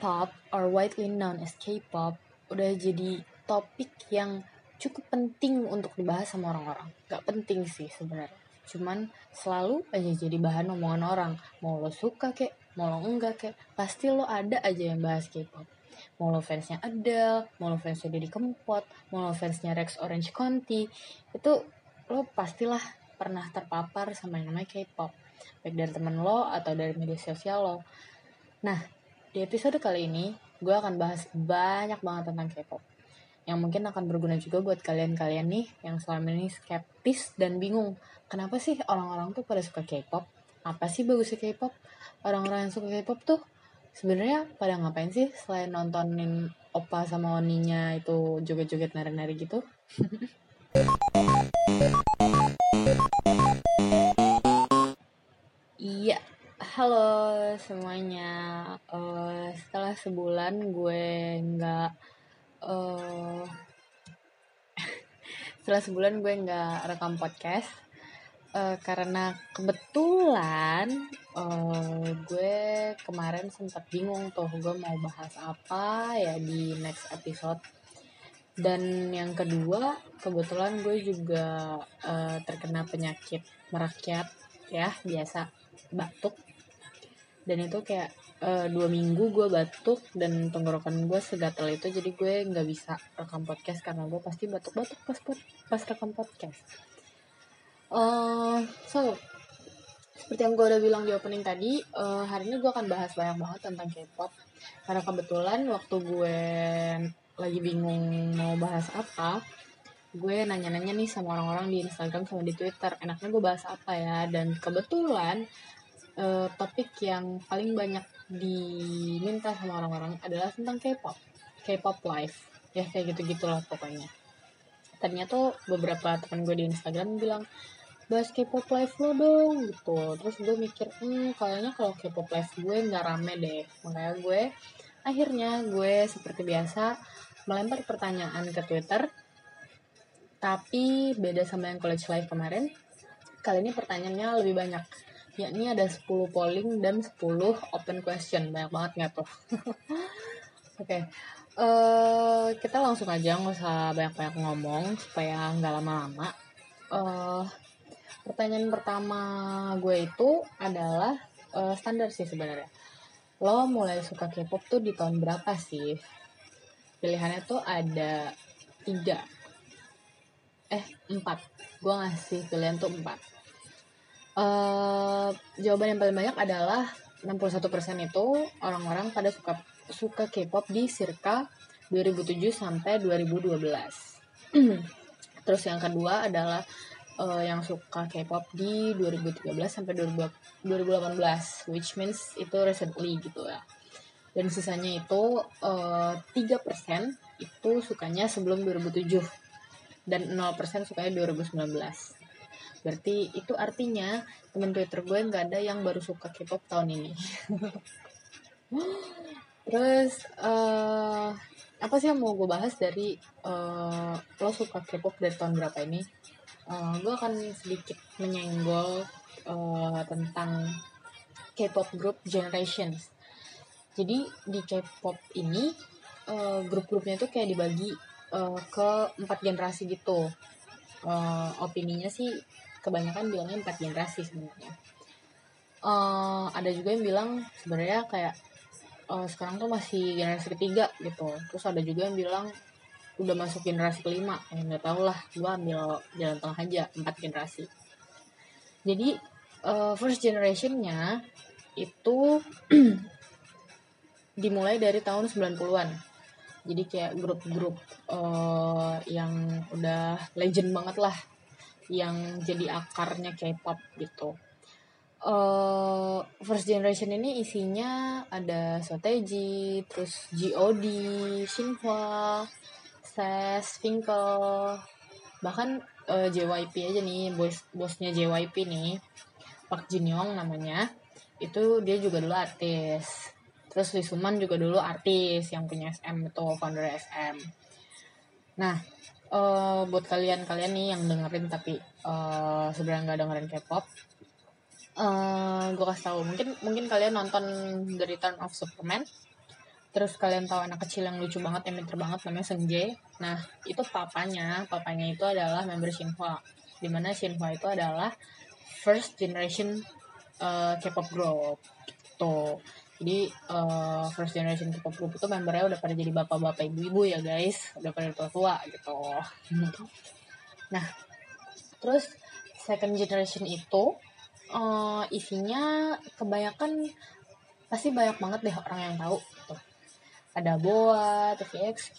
K-pop or widely known as K-pop udah jadi topik yang cukup penting untuk dibahas sama orang-orang. Gak penting sih sebenarnya. Cuman selalu aja jadi bahan omongan orang. Mau lo suka kek, mau lo enggak kek, pasti lo ada aja yang bahas K-pop. Mau lo fansnya Adele, mau lo fansnya Didi Kempot, mau lo fansnya Rex Orange County, itu lo pastilah pernah terpapar sama yang namanya K-pop. Baik dari temen lo atau dari media sosial lo. Nah, di episode kali ini, gue akan bahas banyak banget tentang K-pop. Yang mungkin akan berguna juga buat kalian-kalian nih yang selama ini skeptis dan bingung. Kenapa sih orang-orang tuh pada suka K-pop? Apa sih bagusnya K-pop? Orang-orang yang suka K-pop tuh sebenarnya pada ngapain sih selain nontonin opa sama oninya itu joget-joget nari-nari gitu? Iya, halo semuanya. Uh, setelah sebulan gue nggak, uh, setelah sebulan gue nggak rekam podcast uh, karena kebetulan uh, gue kemarin sempat bingung tuh gue mau bahas apa ya di next episode. Dan yang kedua, kebetulan gue juga uh, terkena penyakit merakyat ya biasa batuk dan itu kayak uh, dua minggu gue batuk dan tenggorokan gue segatel itu jadi gue nggak bisa rekam podcast karena gue pasti batuk-batuk pas pas rekam podcast. Uh, so seperti yang gue udah bilang di opening tadi, uh, hari ini gue akan bahas banyak banget tentang K-pop. Karena kebetulan waktu gue lagi bingung mau bahas apa, gue nanya-nanya nih sama orang-orang di Instagram sama di Twitter. Enaknya gue bahas apa ya? Dan kebetulan uh, topik yang paling banyak diminta sama orang-orang adalah tentang K-pop. K-pop live ya kayak gitu gitulah pokoknya. Tadinya tuh beberapa teman gue di Instagram bilang bahas K-pop live lo dong gitu. Terus gue mikir hmm kayaknya kalau K-pop live gue nggak rame deh. Makanya gue akhirnya gue seperti biasa melempar pertanyaan ke Twitter. Tapi beda sama yang college life kemarin, kali ini pertanyaannya lebih banyak. Yakni ada 10 polling dan 10 open question. Banyak banget nggak tuh? Oke, okay. eh, kita langsung aja nggak usah banyak-banyak ngomong supaya nggak lama-lama. Uh, pertanyaan pertama gue itu adalah uh, standar sih sebenarnya. Lo mulai suka K-pop tuh di tahun berapa sih? Pilihannya tuh ada tiga eh empat gue ngasih pilihan tuh empat uh, jawaban yang paling banyak adalah 61% itu orang-orang pada suka suka K-pop di circa 2007 sampai 2012 terus yang kedua adalah uh, yang suka K-pop di 2013 sampai 2018 which means itu recently gitu ya. Dan sisanya itu uh, eh, 3% itu sukanya sebelum 2007 dan 0% sukanya 2019 berarti itu artinya temen Twitter gue nggak ada yang baru suka K-pop tahun ini. Terus uh, apa sih yang mau gue bahas dari uh, lo suka K-pop dari tahun berapa ini? Uh, gue akan sedikit menyenggol uh, tentang K-pop group generations. Jadi di K-pop ini uh, grup-grupnya tuh kayak dibagi uh, ke empat generasi gitu. Uh, opininya sih kebanyakan bilangnya empat generasi sebenarnya. Uh, ada juga yang bilang sebenarnya kayak uh, sekarang tuh masih generasi ketiga gitu. Terus ada juga yang bilang udah masuk generasi kelima. Ya nggak tau lah gue ambil jalan tengah aja empat generasi. Jadi uh, first generationnya itu dimulai dari tahun 90-an jadi kayak grup-grup uh, yang udah legend banget lah yang jadi akarnya K-pop gitu uh, first generation ini isinya ada Soteji terus G.O.D Shinhwa Ses Finkel bahkan uh, eh, JYP aja nih bos bosnya JYP nih Park Jin Young namanya itu dia juga dulu artis Terus Lisuman juga dulu artis yang punya SM itu founder SM. Nah, uh, buat kalian-kalian nih yang dengerin tapi uh, sebenarnya nggak dengerin K-pop, uh, gue kasih tahu. Mungkin mungkin kalian nonton The Return of Superman terus kalian tahu anak kecil yang lucu banget yang pinter banget namanya Senje nah itu papanya. Papanya itu adalah member Shinhwa di mana Shinhwa itu adalah first generation uh, K-pop group. Gitu jadi uh, first generation K-pop group itu membernya udah pada jadi bapak-bapak ibu-ibu ya guys udah pada tua-tua gitu nah terus second generation itu uh, isinya kebanyakan pasti banyak banget deh orang yang tahu gitu. ada Boa, TVXQ,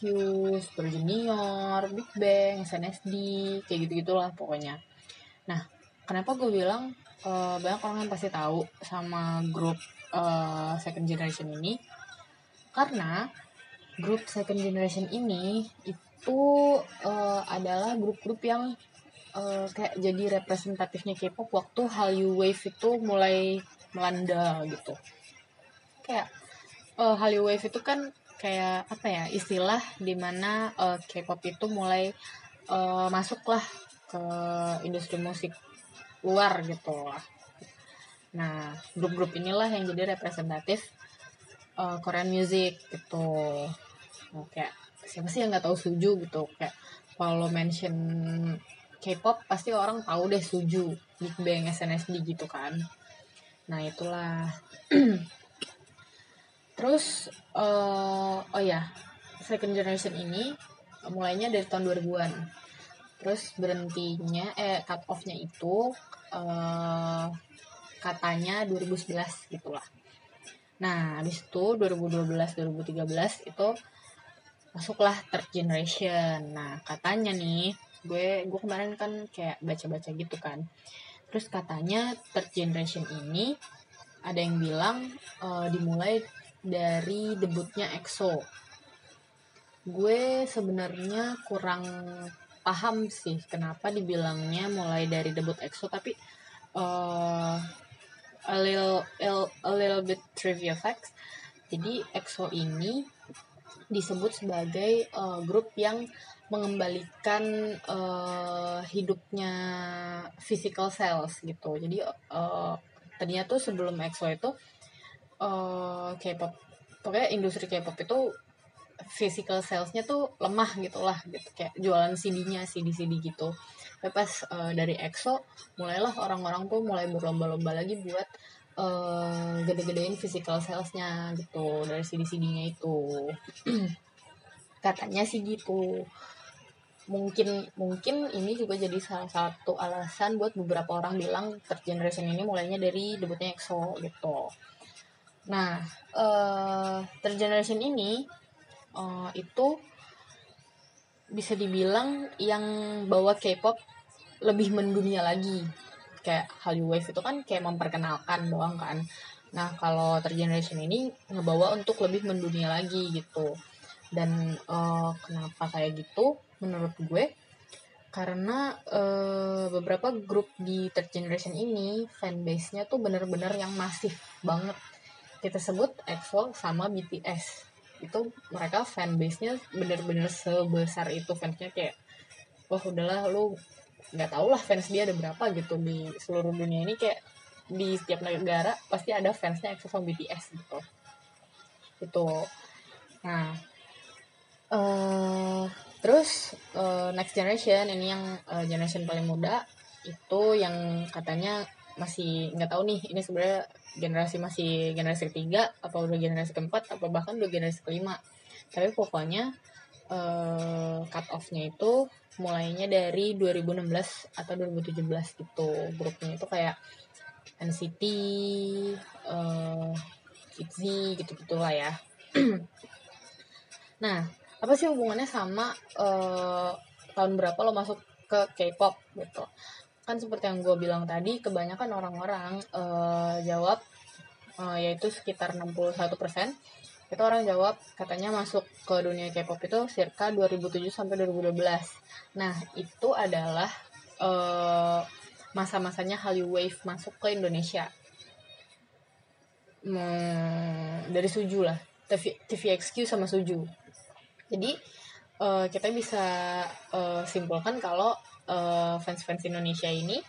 Super Junior, Big Bang, SNSD, kayak gitu gitulah pokoknya. Nah, kenapa gue bilang uh, banyak orang yang pasti tahu sama grup uh, second generation ini? Karena grup second generation ini itu uh, adalah grup-grup yang uh, kayak jadi representatifnya K-pop waktu Hallyu Wave itu mulai melanda gitu. Kayak uh, Hallyu Wave itu kan kayak apa ya istilah di mana uh, K-pop itu mulai uh, masuklah ke industri musik luar gitu lah. Nah, grup-grup inilah yang jadi representatif uh, Korean music gitu. Nah, kayak siapa sih yang nggak tahu Suju gitu kayak kalau mention K-pop pasti orang tahu deh Suju, Big Bang, SNSD gitu kan. Nah itulah. Terus uh, oh ya second generation ini mulainya dari tahun 2000-an. Terus berhentinya eh cut off-nya itu uh, katanya 2011 gitulah. Nah, habis itu 2012 2013 itu masuklah third generation. Nah, katanya nih gue gue kemarin kan kayak baca-baca gitu kan terus katanya third generation ini ada yang bilang uh, dimulai dari debutnya EXO gue sebenarnya kurang paham sih kenapa dibilangnya mulai dari debut EXO tapi uh, a little a little bit trivia facts. Jadi EXO ini disebut sebagai uh, grup yang mengembalikan uh, hidupnya physical cells gitu. Jadi uh, tadinya tuh sebelum EXO itu uh, K-pop, pokoknya industri K-pop itu physical salesnya tuh lemah gitu lah gitu. Kayak jualan CD-nya CD-CD gitu tapi pas uh, dari EXO mulailah orang-orang tuh mulai berlomba-lomba lagi buat uh, gede-gedein physical salesnya gitu dari CD-CD-nya itu katanya sih gitu mungkin mungkin ini juga jadi salah satu alasan buat beberapa orang bilang third generation ini mulainya dari debutnya EXO gitu. Nah, uh, third generation ini uh, itu bisa dibilang yang bawa K-pop lebih mendunia lagi. Kayak Hallyu Wave itu kan kayak memperkenalkan doang kan. Nah, kalau third ini ngebawa untuk lebih mendunia lagi gitu. Dan uh, kenapa kayak gitu? menurut gue karena uh, beberapa grup di third generation ini fanbase-nya tuh bener-bener yang masif banget kita sebut EXO sama BTS itu mereka fanbase-nya bener-bener sebesar itu. Fansnya kayak wah udahlah lu nggak tau lah fans dia ada berapa gitu. Di seluruh dunia ini kayak di setiap negara pasti ada fansnya EXO sama BTS gitu. Itu nah uh, Terus uh, next generation ini yang uh, generation paling muda itu yang katanya masih nggak tahu nih ini sebenarnya generasi masih generasi ketiga apa udah generasi keempat apa bahkan udah generasi kelima. Tapi pokoknya uh, cut offnya itu mulainya dari 2016 atau 2017 gitu. Grupnya itu kayak NCT, uh, ITZY gitu gitulah ya. nah apa sih hubungannya sama uh, tahun berapa lo masuk ke K-pop gitu kan seperti yang gue bilang tadi kebanyakan orang-orang uh, jawab uh, yaitu sekitar 61% itu orang jawab katanya masuk ke dunia K-pop itu circa 2007 sampai 2012 nah itu adalah uh, masa-masanya Hallyu Wave masuk ke Indonesia. Hmm, dari Suju lah TV, TVXQ sama Suju. Jadi uh, kita bisa uh, simpulkan kalau uh, fans-fans Indonesia ini,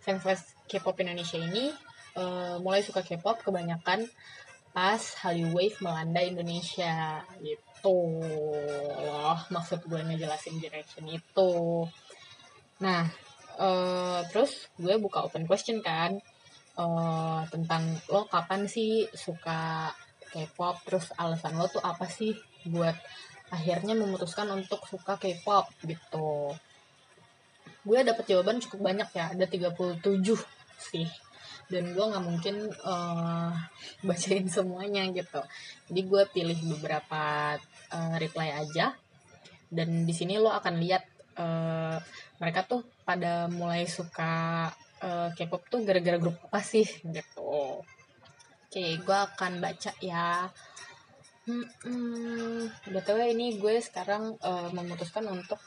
fans-fans K-pop Indonesia ini uh, mulai suka K-pop kebanyakan pas Hallyu Wave melanda Indonesia. Gitu. Loh maksud gue ngejelasin direction itu. Nah uh, terus gue buka open question kan uh, tentang lo kapan sih suka K-pop? Terus alasan lo tuh apa sih buat akhirnya memutuskan untuk suka K-pop? Gitu gue dapet jawaban cukup banyak ya ada 37 sih. Dan gue nggak mungkin uh, bacain semuanya gitu. Jadi gue pilih beberapa uh, reply aja. Dan di sini lo akan lihat uh, mereka tuh pada mulai suka uh, K-pop tuh gara-gara grup apa sih gitu. Oke gue akan baca ya. Hmm, hmm, btw ini gue sekarang uh, memutuskan untuk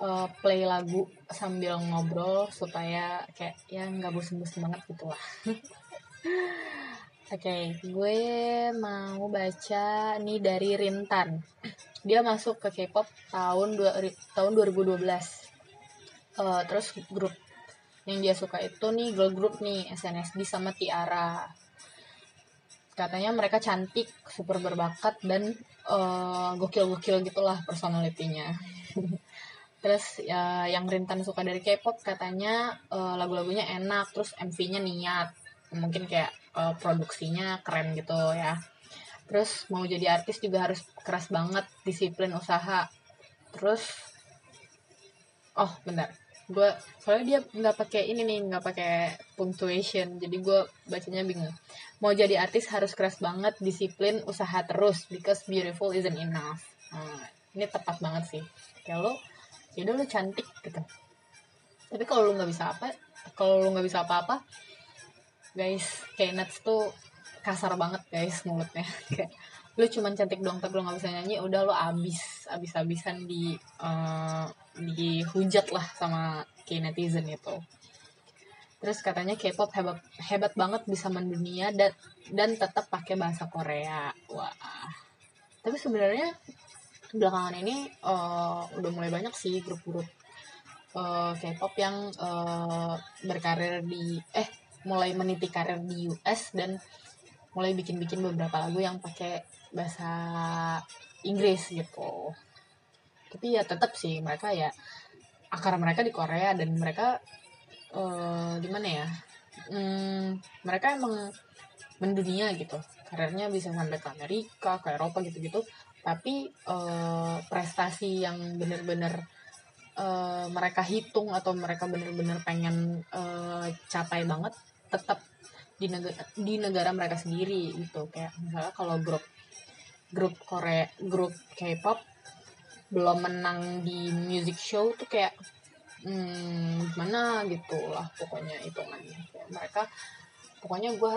uh, play lagu sambil ngobrol supaya kayak ya nggak bosen-bosen banget gitu lah. Oke, okay, gue mau baca nih dari Rintan. Dia masuk ke K-pop tahun dua, tahun 2012. Uh, terus grup yang dia suka itu nih girl group nih SNSD sama Tiara. Katanya mereka cantik, super berbakat dan uh, gokil-gokil gitulah personalitinya. terus ya yang Rintan suka dari K-pop katanya uh, lagu-lagunya enak terus MV-nya niat. Mungkin kayak uh, produksinya keren gitu ya. Terus mau jadi artis juga harus keras banget disiplin usaha. Terus oh bentar. Gue soalnya dia nggak pakai ini nih nggak pakai punctuation jadi gue bacanya bingung. Mau jadi artis harus keras banget disiplin usaha terus because beautiful isn't enough. Nah, ini tepat banget sih. Kayak ya udah lu cantik gitu. Tapi kalau lu nggak bisa apa kalau lu nggak bisa apa-apa guys kayak Nets tuh kasar banget guys mulutnya. Kayak lu cuman cantik doang tapi lu nggak bisa nyanyi udah lu abis abis abisan di uh, dihujat lah sama kayak netizen itu. Terus katanya K-pop hebat hebat banget bisa mendunia dan dan tetap pakai bahasa Korea. Wah. Tapi sebenarnya belakangan ini uh, udah mulai banyak sih grup-grup uh, K-pop yang uh, berkarir di eh mulai meniti karir di US dan mulai bikin-bikin beberapa lagu yang pakai bahasa Inggris gitu. Tapi ya tetap sih mereka ya akar mereka di Korea dan mereka uh, gimana ya? Hmm, mereka emang mendunia gitu. Karirnya bisa sampai ke Amerika, ke Eropa gitu-gitu tapi uh, prestasi yang benar-benar uh, mereka hitung atau mereka benar-benar pengen uh, capai banget tetap di negara di negara mereka sendiri gitu. Kayak misalnya kalau grup grup Korea grup K-pop belum menang di music show tuh kayak hmm, gimana gitu lah pokoknya itu kan mereka pokoknya gue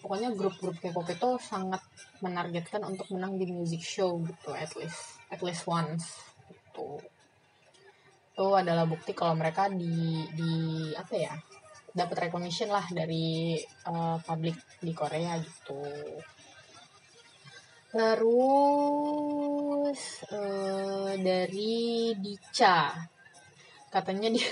pokoknya grup-grup K-pop itu sangat menargetkan untuk menang di music show gitu at least at least once gitu. Itu adalah bukti kalau mereka di di apa ya dapat recognition lah dari uh, publik di Korea gitu. Terus uh, dari Dica katanya dia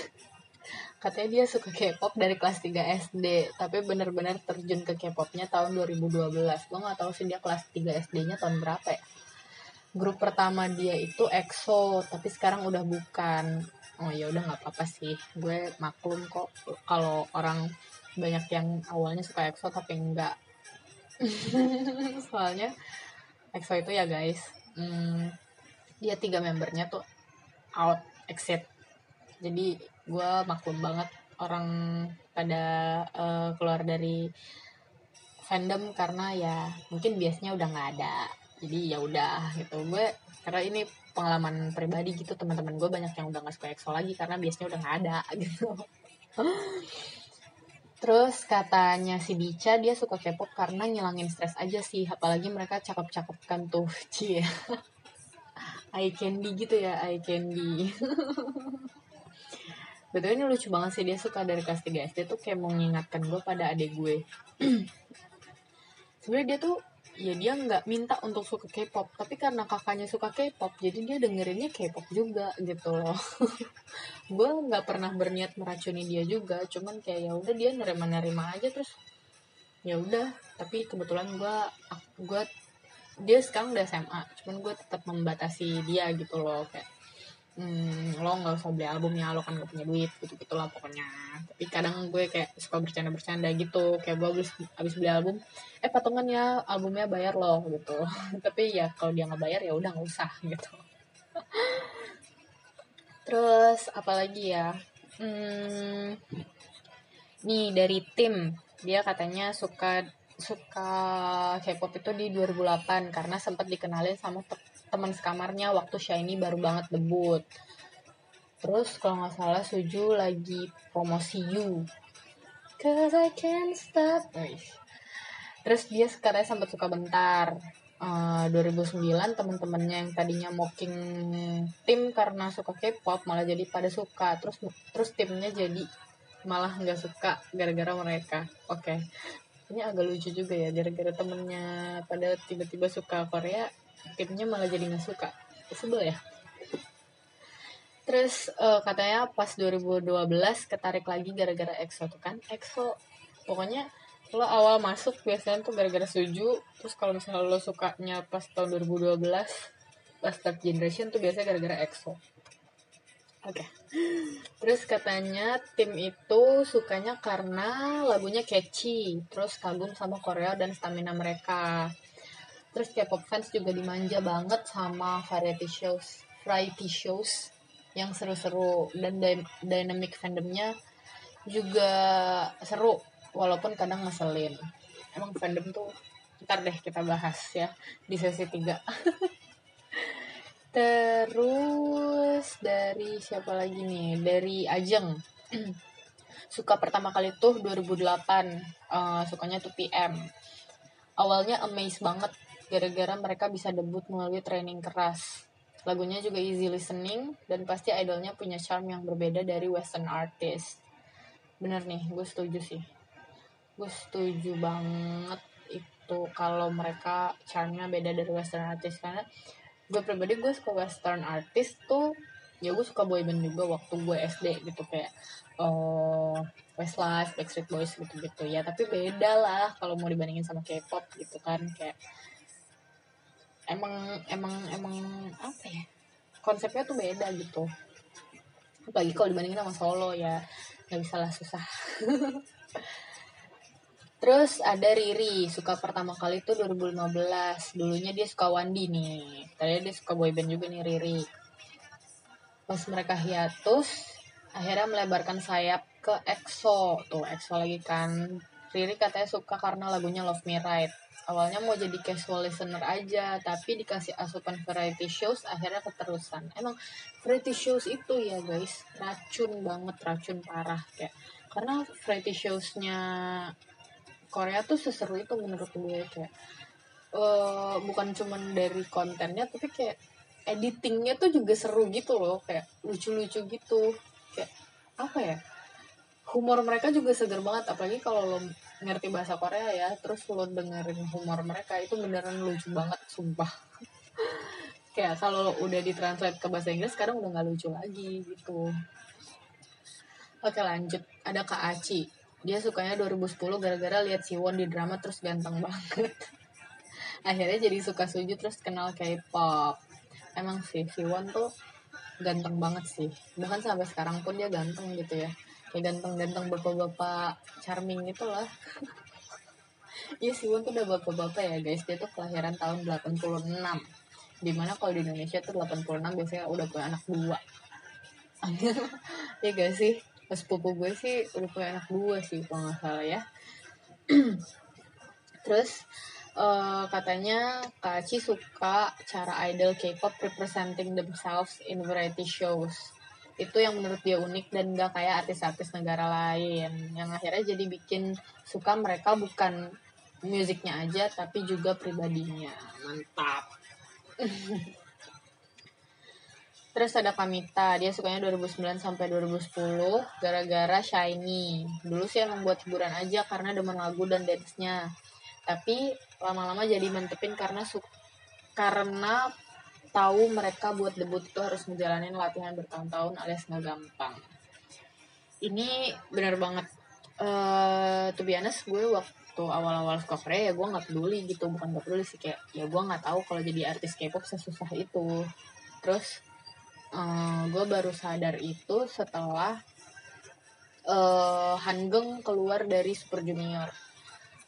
katanya dia suka K-pop dari kelas 3 SD tapi bener-bener terjun ke K-popnya tahun 2012 lo nggak tahu sih dia kelas 3 SD-nya tahun berapa ya. Grup pertama dia itu EXO tapi sekarang udah bukan. Oh ya udah nggak apa-apa sih. Gue maklum kok kalau orang banyak yang awalnya suka EXO tapi enggak soalnya EXO itu ya guys hmm, dia tiga membernya tuh out exit. Jadi gue maklum banget orang pada uh, keluar dari fandom karena ya mungkin biasanya udah nggak ada jadi ya udah gitu gue karena ini pengalaman pribadi gitu teman-teman gue banyak yang udah nggak suka EXO lagi karena biasanya udah nggak ada gitu Terus katanya si Bica dia suka K-pop karena ngilangin stres aja sih, apalagi mereka cakep-cakep kan tuh, cie. eye candy gitu ya, eye candy. Betul ini lucu banget sih dia suka dari kelas 3 SD tuh kayak mau mengingatkan gue pada adik gue. Sebenarnya dia tuh ya dia nggak minta untuk suka K-pop tapi karena kakaknya suka K-pop jadi dia dengerinnya K-pop juga gitu loh gue nggak pernah berniat meracuni dia juga cuman kayak ya udah dia nerima nerima aja terus ya udah tapi kebetulan gue gue dia sekarang udah SMA cuman gue tetap membatasi dia gitu loh kayak hmm, lo nggak usah beli albumnya lo kan gak punya duit gitu gitulah pokoknya. Tapi kadang gue kayak suka bercanda bercanda gitu kayak gue abis abis beli album eh patungan ya albumnya bayar lo gitu. Tapi ya kalau dia nggak bayar ya udah nggak usah gitu. Terus apalagi ya? Hmm, nih dari tim. Dia katanya suka suka K-pop itu di 2008 karena sempat dikenalin sama teman sekamarnya waktu Shiny baru banget debut. Terus kalau nggak salah Suju lagi promosi You. Cause I can't stop. Terus dia sekarang sempat suka bentar. Uh, 2009 teman-temannya yang tadinya mocking tim karena suka K-pop malah jadi pada suka. Terus terus timnya jadi malah nggak suka gara-gara mereka. Oke, okay ini agak lucu juga ya gara-gara temennya pada tiba-tiba suka Korea timnya malah jadi nggak suka sebel ya terus uh, katanya pas 2012 ketarik lagi gara-gara EXO tuh kan EXO pokoknya lo awal masuk biasanya tuh gara-gara suju terus kalau misalnya lo sukanya pas tahun 2012 pas third generation tuh biasanya gara-gara EXO Oke. Okay. Terus katanya tim itu sukanya karena lagunya catchy, terus kagum sama Korea dan stamina mereka. Terus K-pop fans juga dimanja banget sama variety shows, variety shows yang seru-seru dan dynamic fandomnya juga seru walaupun kadang ngeselin. Emang fandom tuh ntar deh kita bahas ya di sesi 3. Terus dari siapa lagi nih? Dari Ajeng. Suka pertama kali tuh 2008. Uh, sukanya tuh PM. Awalnya amazed banget gara-gara mereka bisa debut melalui training keras. Lagunya juga easy listening dan pasti idolnya punya charm yang berbeda dari western artist. Bener nih, gue setuju sih. Gue setuju banget itu kalau mereka charmnya beda dari western artist karena gue pribadi gue suka western artist tuh ya gue suka boyband juga waktu gue SD gitu kayak uh, Westlife, Backstreet Boys gitu-gitu ya tapi beda lah kalau mau dibandingin sama K-pop gitu kan kayak emang emang emang apa ya konsepnya tuh beda gitu apalagi kalau dibandingin sama solo ya nggak bisa lah susah Terus ada Riri, suka pertama kali itu 2015. Dulunya dia suka Wandi nih. Tadi dia suka boyband juga nih Riri. Pas mereka hiatus, akhirnya melebarkan sayap ke EXO. Tuh, EXO lagi kan. Riri katanya suka karena lagunya Love Me Right. Awalnya mau jadi casual listener aja, tapi dikasih asupan variety shows, akhirnya keterusan. Emang variety shows itu ya guys, racun banget, racun parah. kayak Karena variety showsnya Korea tuh seseru itu menurut gue kayak uh, bukan cuman dari kontennya tapi kayak editingnya tuh juga seru gitu loh kayak lucu-lucu gitu kayak apa ya humor mereka juga seger banget apalagi kalau lo ngerti bahasa Korea ya terus lo dengerin humor mereka itu beneran lucu banget sumpah. Kayak kalau udah ditranslate ke bahasa Inggris sekarang udah nggak lucu lagi gitu. Oke lanjut. Ada Kak Aci. Dia sukanya 2010 gara-gara lihat Siwon di drama terus ganteng banget. Akhirnya jadi suka Suju terus kenal K-pop. Emang sih Siwon tuh ganteng banget sih. Bahkan sampai sekarang pun dia ganteng gitu ya kayak ganteng-ganteng bapak-bapak charming gitu lah Iya Siwon tuh udah bapak-bapak ya guys. Dia tuh kelahiran tahun 86 Di mana kalau di Indonesia tuh 86 biasanya udah punya anak dua. Iya gak sih? Sepupu gue sih udah punya anak dua sih kalau nggak salah ya. Terus uh, katanya Kak Aci suka cara idol K-pop representing themselves in variety shows itu yang menurut dia unik dan gak kayak artis-artis negara lain yang akhirnya jadi bikin suka mereka bukan musiknya aja tapi juga pribadinya mantap Terus ada Kamita, dia sukanya 2009 sampai 2010 gara-gara Shiny. Dulu sih emang buat hiburan aja karena demen lagu dan dance-nya. Tapi lama-lama jadi mentepin karena su karena tahu mereka buat debut itu harus menjalani latihan bertahun-tahun alias nggak gampang. Ini benar banget. Uh, to be honest, gue waktu awal-awal suka Korea ya gue nggak peduli gitu bukan nggak peduli sih kayak ya gue nggak tahu kalau jadi artis K-pop sesusah itu terus uh, gue baru sadar itu setelah uh, Hangeng keluar dari Super Junior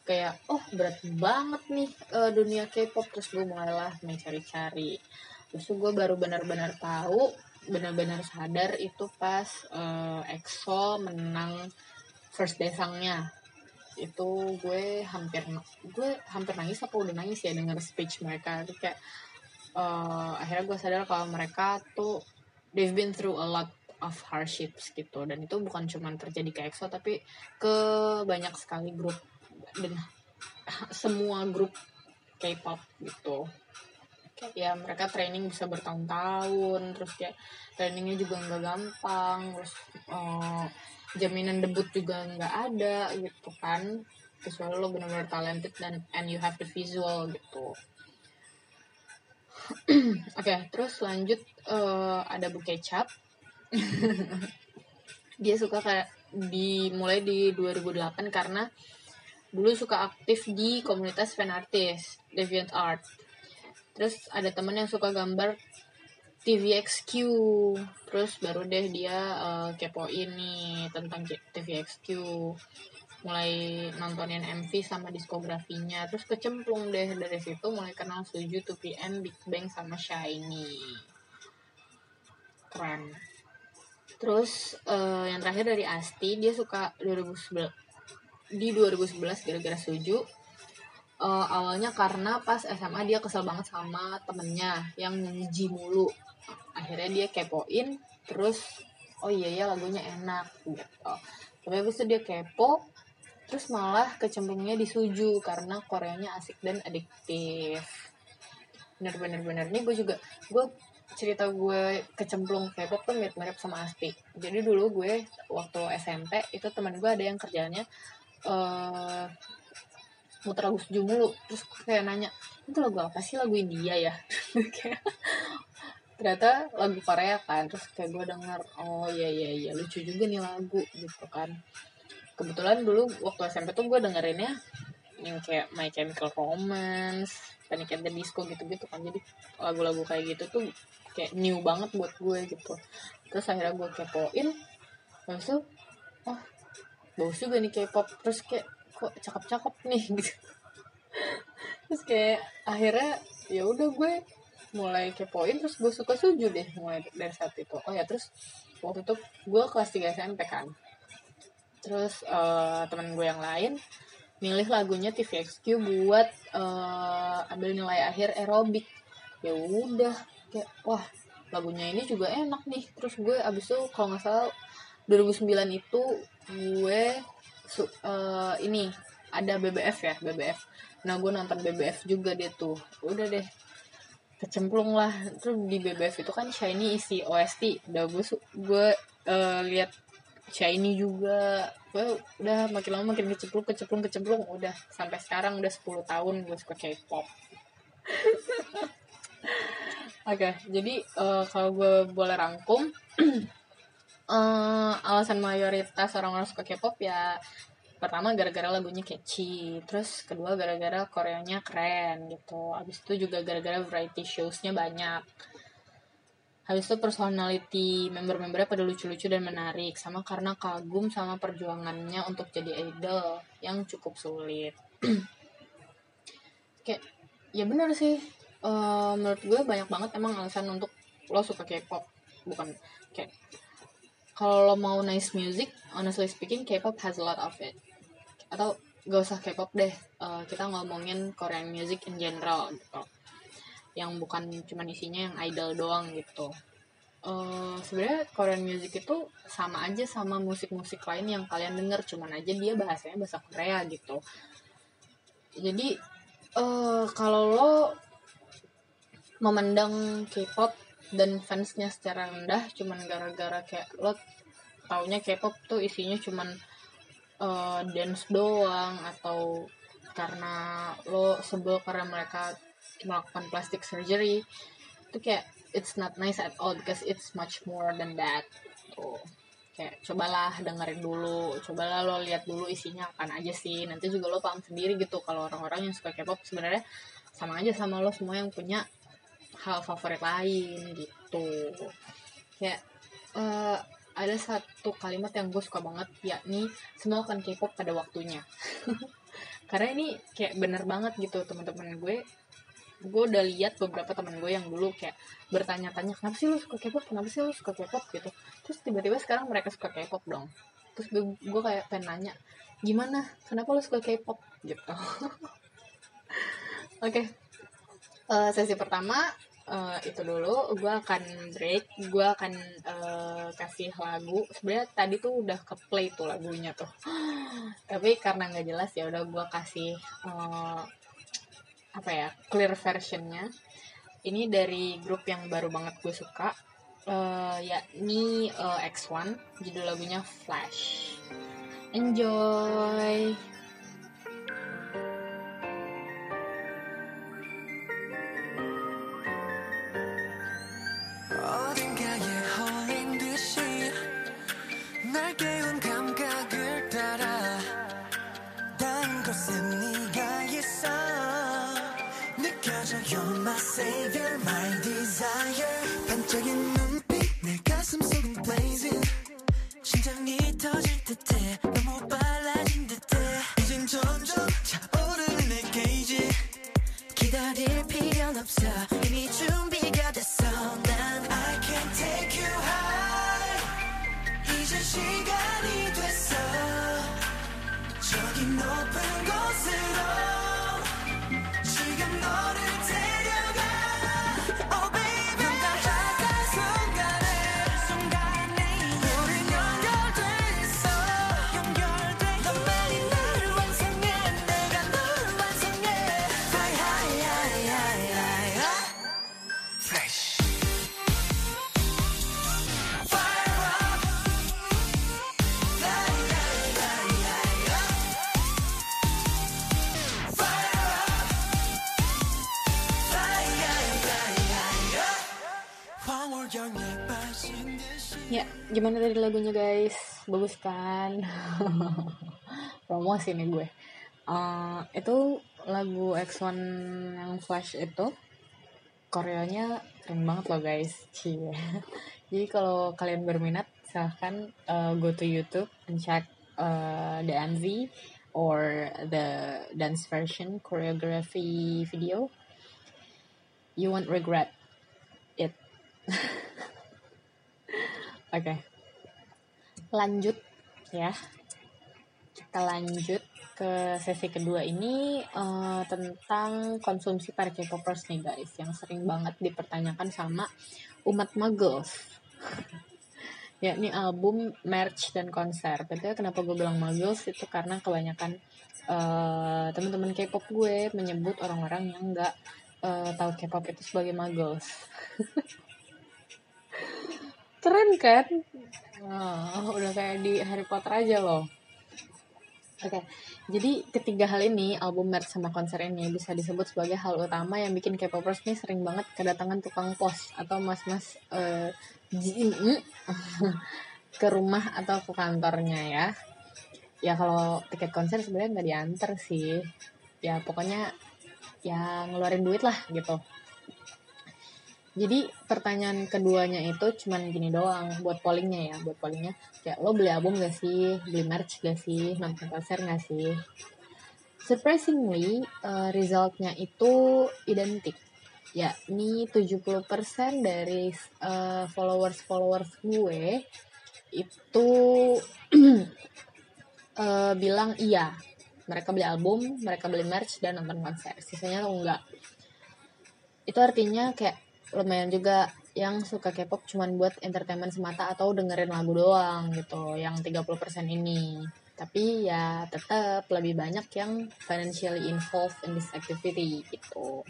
kayak oh berat banget nih uh, dunia K-pop terus gue mulailah mencari-cari terus gue baru benar-benar tahu benar-benar sadar itu pas uh, EXO menang first day sangnya itu gue hampir gue hampir nangis apa udah nangis ya denger speech mereka. Itu kayak uh, akhirnya gue sadar kalau mereka tuh they've been through a lot of hardships gitu. Dan itu bukan cuma terjadi ke EXO tapi ke banyak sekali grup dan semua grup K-pop gitu ya mereka training bisa bertahun-tahun terus kayak trainingnya juga nggak gampang terus uh, jaminan debut juga nggak ada gitu kan. Kecuali lo benar-benar talented dan and you have the visual gitu. Oke okay, terus lanjut uh, ada Bu Kecap. Dia suka kayak dimulai di 2008 karena dulu suka aktif di komunitas fan artist deviant art terus ada temen yang suka gambar TVXQ terus baru deh dia uh, kepoin nih tentang TVXQ mulai nontonin MV sama diskografinya. Terus kecemplung deh. Dari situ mulai kenal Suju 2PM Big Bang sama Shiny. Keren. Terus uh, yang terakhir dari Asti dia suka 2011 di 2011 gara-gara Suju uh, awalnya karena pas SMA dia kesel banget sama temennya yang nyanyi mulu. Akhirnya dia kepoin terus oh iya ya lagunya enak gitu. Tapi habis itu dia kepo terus malah kecemplungnya di suju karena Koreanya asik dan adiktif. Bener-bener bener nih gue juga gue cerita gue kecemplung K-pop tuh mirip-mirip sama Asti. Jadi dulu gue waktu SMP itu teman gue ada yang kerjanya uh, muter lagu suju mulu. Terus kayak nanya itu lagu apa sih? Lagu India ya? Ternyata lagu Korea kan. Terus kayak gue denger oh iya iya iya lucu juga nih lagu gitu kan. Kebetulan dulu waktu SMP tuh gue dengerinnya yang kayak My Chemical Romance Panic at the Disco gitu-gitu kan. Jadi lagu-lagu kayak gitu tuh kayak new banget buat gue gitu. Terus akhirnya gue kepoin terus tuh oh bagus juga nih K-pop. Terus kayak kok cakep-cakep nih? Gitu. Terus kayak akhirnya ya udah gue mulai kepoin terus gue suka suju deh mulai dari saat itu. Oh ya terus waktu itu gue kelas 3 SMP kan. Terus uh, teman gue yang lain milih lagunya TVXQ buat uh, ambil nilai akhir aerobik. Ya udah kayak wah lagunya ini juga enak nih. Terus gue abis itu kalau nggak salah 2009 itu gue su, uh, ini ada BBF ya BBF nah gue nonton BBF juga dia tuh. Udah deh kecemplung lah. Terus di BBF itu kan Shiny isi OST udah gue gue uh, lihat Shiny juga. Gue udah makin lama makin kecemplung kecemplung kecemplung. Udah sampai sekarang udah 10 tahun gue suka K-pop. Oke, okay, jadi uh, kalau gue boleh rangkum, uh, alasan mayoritas orang-orang suka K-pop ya pertama gara-gara lagunya catchy terus kedua gara-gara Koreanya keren gitu. Habis itu juga gara-gara variety showsnya banyak. Habis itu personality member-membernya pada lucu-lucu dan menarik sama karena kagum sama perjuangannya untuk jadi idol yang cukup sulit. Kayak ya bener sih. Uh, menurut gue banyak banget emang alasan untuk lo suka K-pop. Bukan kayak kalau lo mau nice music honestly speaking K-pop has a lot of it. Atau gak usah K-pop deh uh, kita ngomongin Korean music in general gitu. Yang bukan cuma isinya yang idol doang gitu. Uh, sebenarnya Korean music itu sama aja sama musik-musik lain yang kalian denger cuman aja dia bahasanya bahasa Korea gitu. Jadi uh, kalau lo memandang K-pop dan fansnya secara rendah cuman gara-gara kayak lo taunya K-pop tuh isinya cuman uh, dance doang atau karena lo sebel karena mereka melakukan plastic surgery itu kayak it's not nice at all because it's much more than that. Tuh kayak cobalah dengerin dulu cobalah lo lihat dulu isinya akan aja sih. Nanti juga lo paham sendiri gitu kalau orang-orang yang suka K-pop sebenarnya sama aja sama lo semua yang punya hal favorit lain gitu. Kayak uh, ada satu kalimat yang gue suka banget yakni semua akan K-pop pada waktunya. Karena ini kayak bener banget gitu teman-teman gue. Gue udah lihat beberapa teman gue yang dulu kayak bertanya-tanya kenapa sih lu suka K-pop? Kenapa sih lu suka K-pop? gitu. Terus tiba-tiba sekarang mereka suka K-pop dong. Terus gue, gue kayak pengen nanya gimana? Kenapa lu suka K-pop? gitu. Oke okay. uh, eh, sesi pertama uh, itu dulu gue akan break gue akan uh, kasih lagu. Sebenarnya tadi tuh udah ke play tuh lagunya tuh. Tapi karena nggak jelas ya udah gue kasih uh, apa ya clear versionnya. Ini dari grup yang baru banget gue suka uh, yakni uh, X1 judul lagunya Flash. Enjoy 듯해. 너무 빨라진 듯해. 이젠 점점 차오르는 내 게이지. 기다릴 필요는 없어. 이미 준 gimana tadi lagunya guys? Bagus kan? Promosi nih gue. Uh, itu lagu X1 yang Flash itu koreanya keren banget loh guys. Cie. Jadi kalau kalian berminat silahkan uh, go to YouTube and check uh, the MV or the dance version choreography video. You won't regret it. Oke. Okay. Lanjut ya. Kita lanjut ke sesi kedua ini uh, tentang konsumsi para K-popers nih guys yang sering banget dipertanyakan sama umat muggles. ya ini album, merch dan konser. Betul kenapa gue bilang muggles itu karena kebanyakan uh, teman-teman K-pop gue menyebut orang-orang yang nggak uh, tahu K-pop itu sebagai muggles. keren kan oh, udah kayak di Harry Potter aja loh Oke, okay. jadi ketiga hal ini, album merch sama konser ini bisa disebut sebagai hal utama yang bikin K-popers nih sering banget kedatangan tukang pos atau mas-mas uh, ke rumah atau ke kantornya ya. Ya kalau tiket konser sebenarnya nggak diantar sih. Ya pokoknya ya ngeluarin duit lah gitu jadi pertanyaan keduanya itu cuman gini doang buat pollingnya ya buat pollingnya. Kayak lo beli album gak sih? Beli merch gak sih? Nonton konser gak sih? Surprisingly uh, resultnya itu identik. Ya ini 70% dari uh, followers followers gue itu uh, bilang iya. Mereka beli album mereka beli merch dan nonton konser. Sisanya tuh enggak. Itu artinya kayak lumayan juga yang suka K-pop cuman buat entertainment semata atau dengerin lagu doang gitu yang 30% ini. Tapi ya tetap lebih banyak yang financially involved in this activity gitu.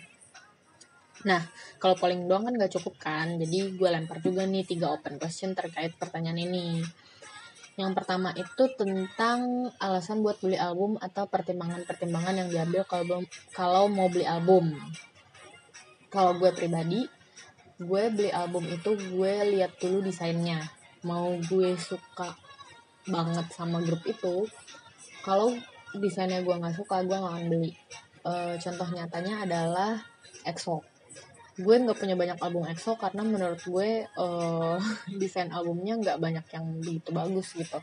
Nah kalau polling doang kan gak cukup kan jadi gue lempar juga nih tiga open question terkait pertanyaan ini. Yang pertama itu tentang alasan buat beli album atau pertimbangan-pertimbangan yang diambil kalau kalau mau beli album. Kalau gue pribadi gue beli album itu gue lihat dulu desainnya. Mau gue suka banget sama grup itu kalau desainnya gue nggak suka gue nggak akan beli. Uh, contoh nyatanya adalah EXO gue nggak punya banyak album EXO karena menurut gue uh, desain albumnya nggak banyak yang begitu bagus gitu.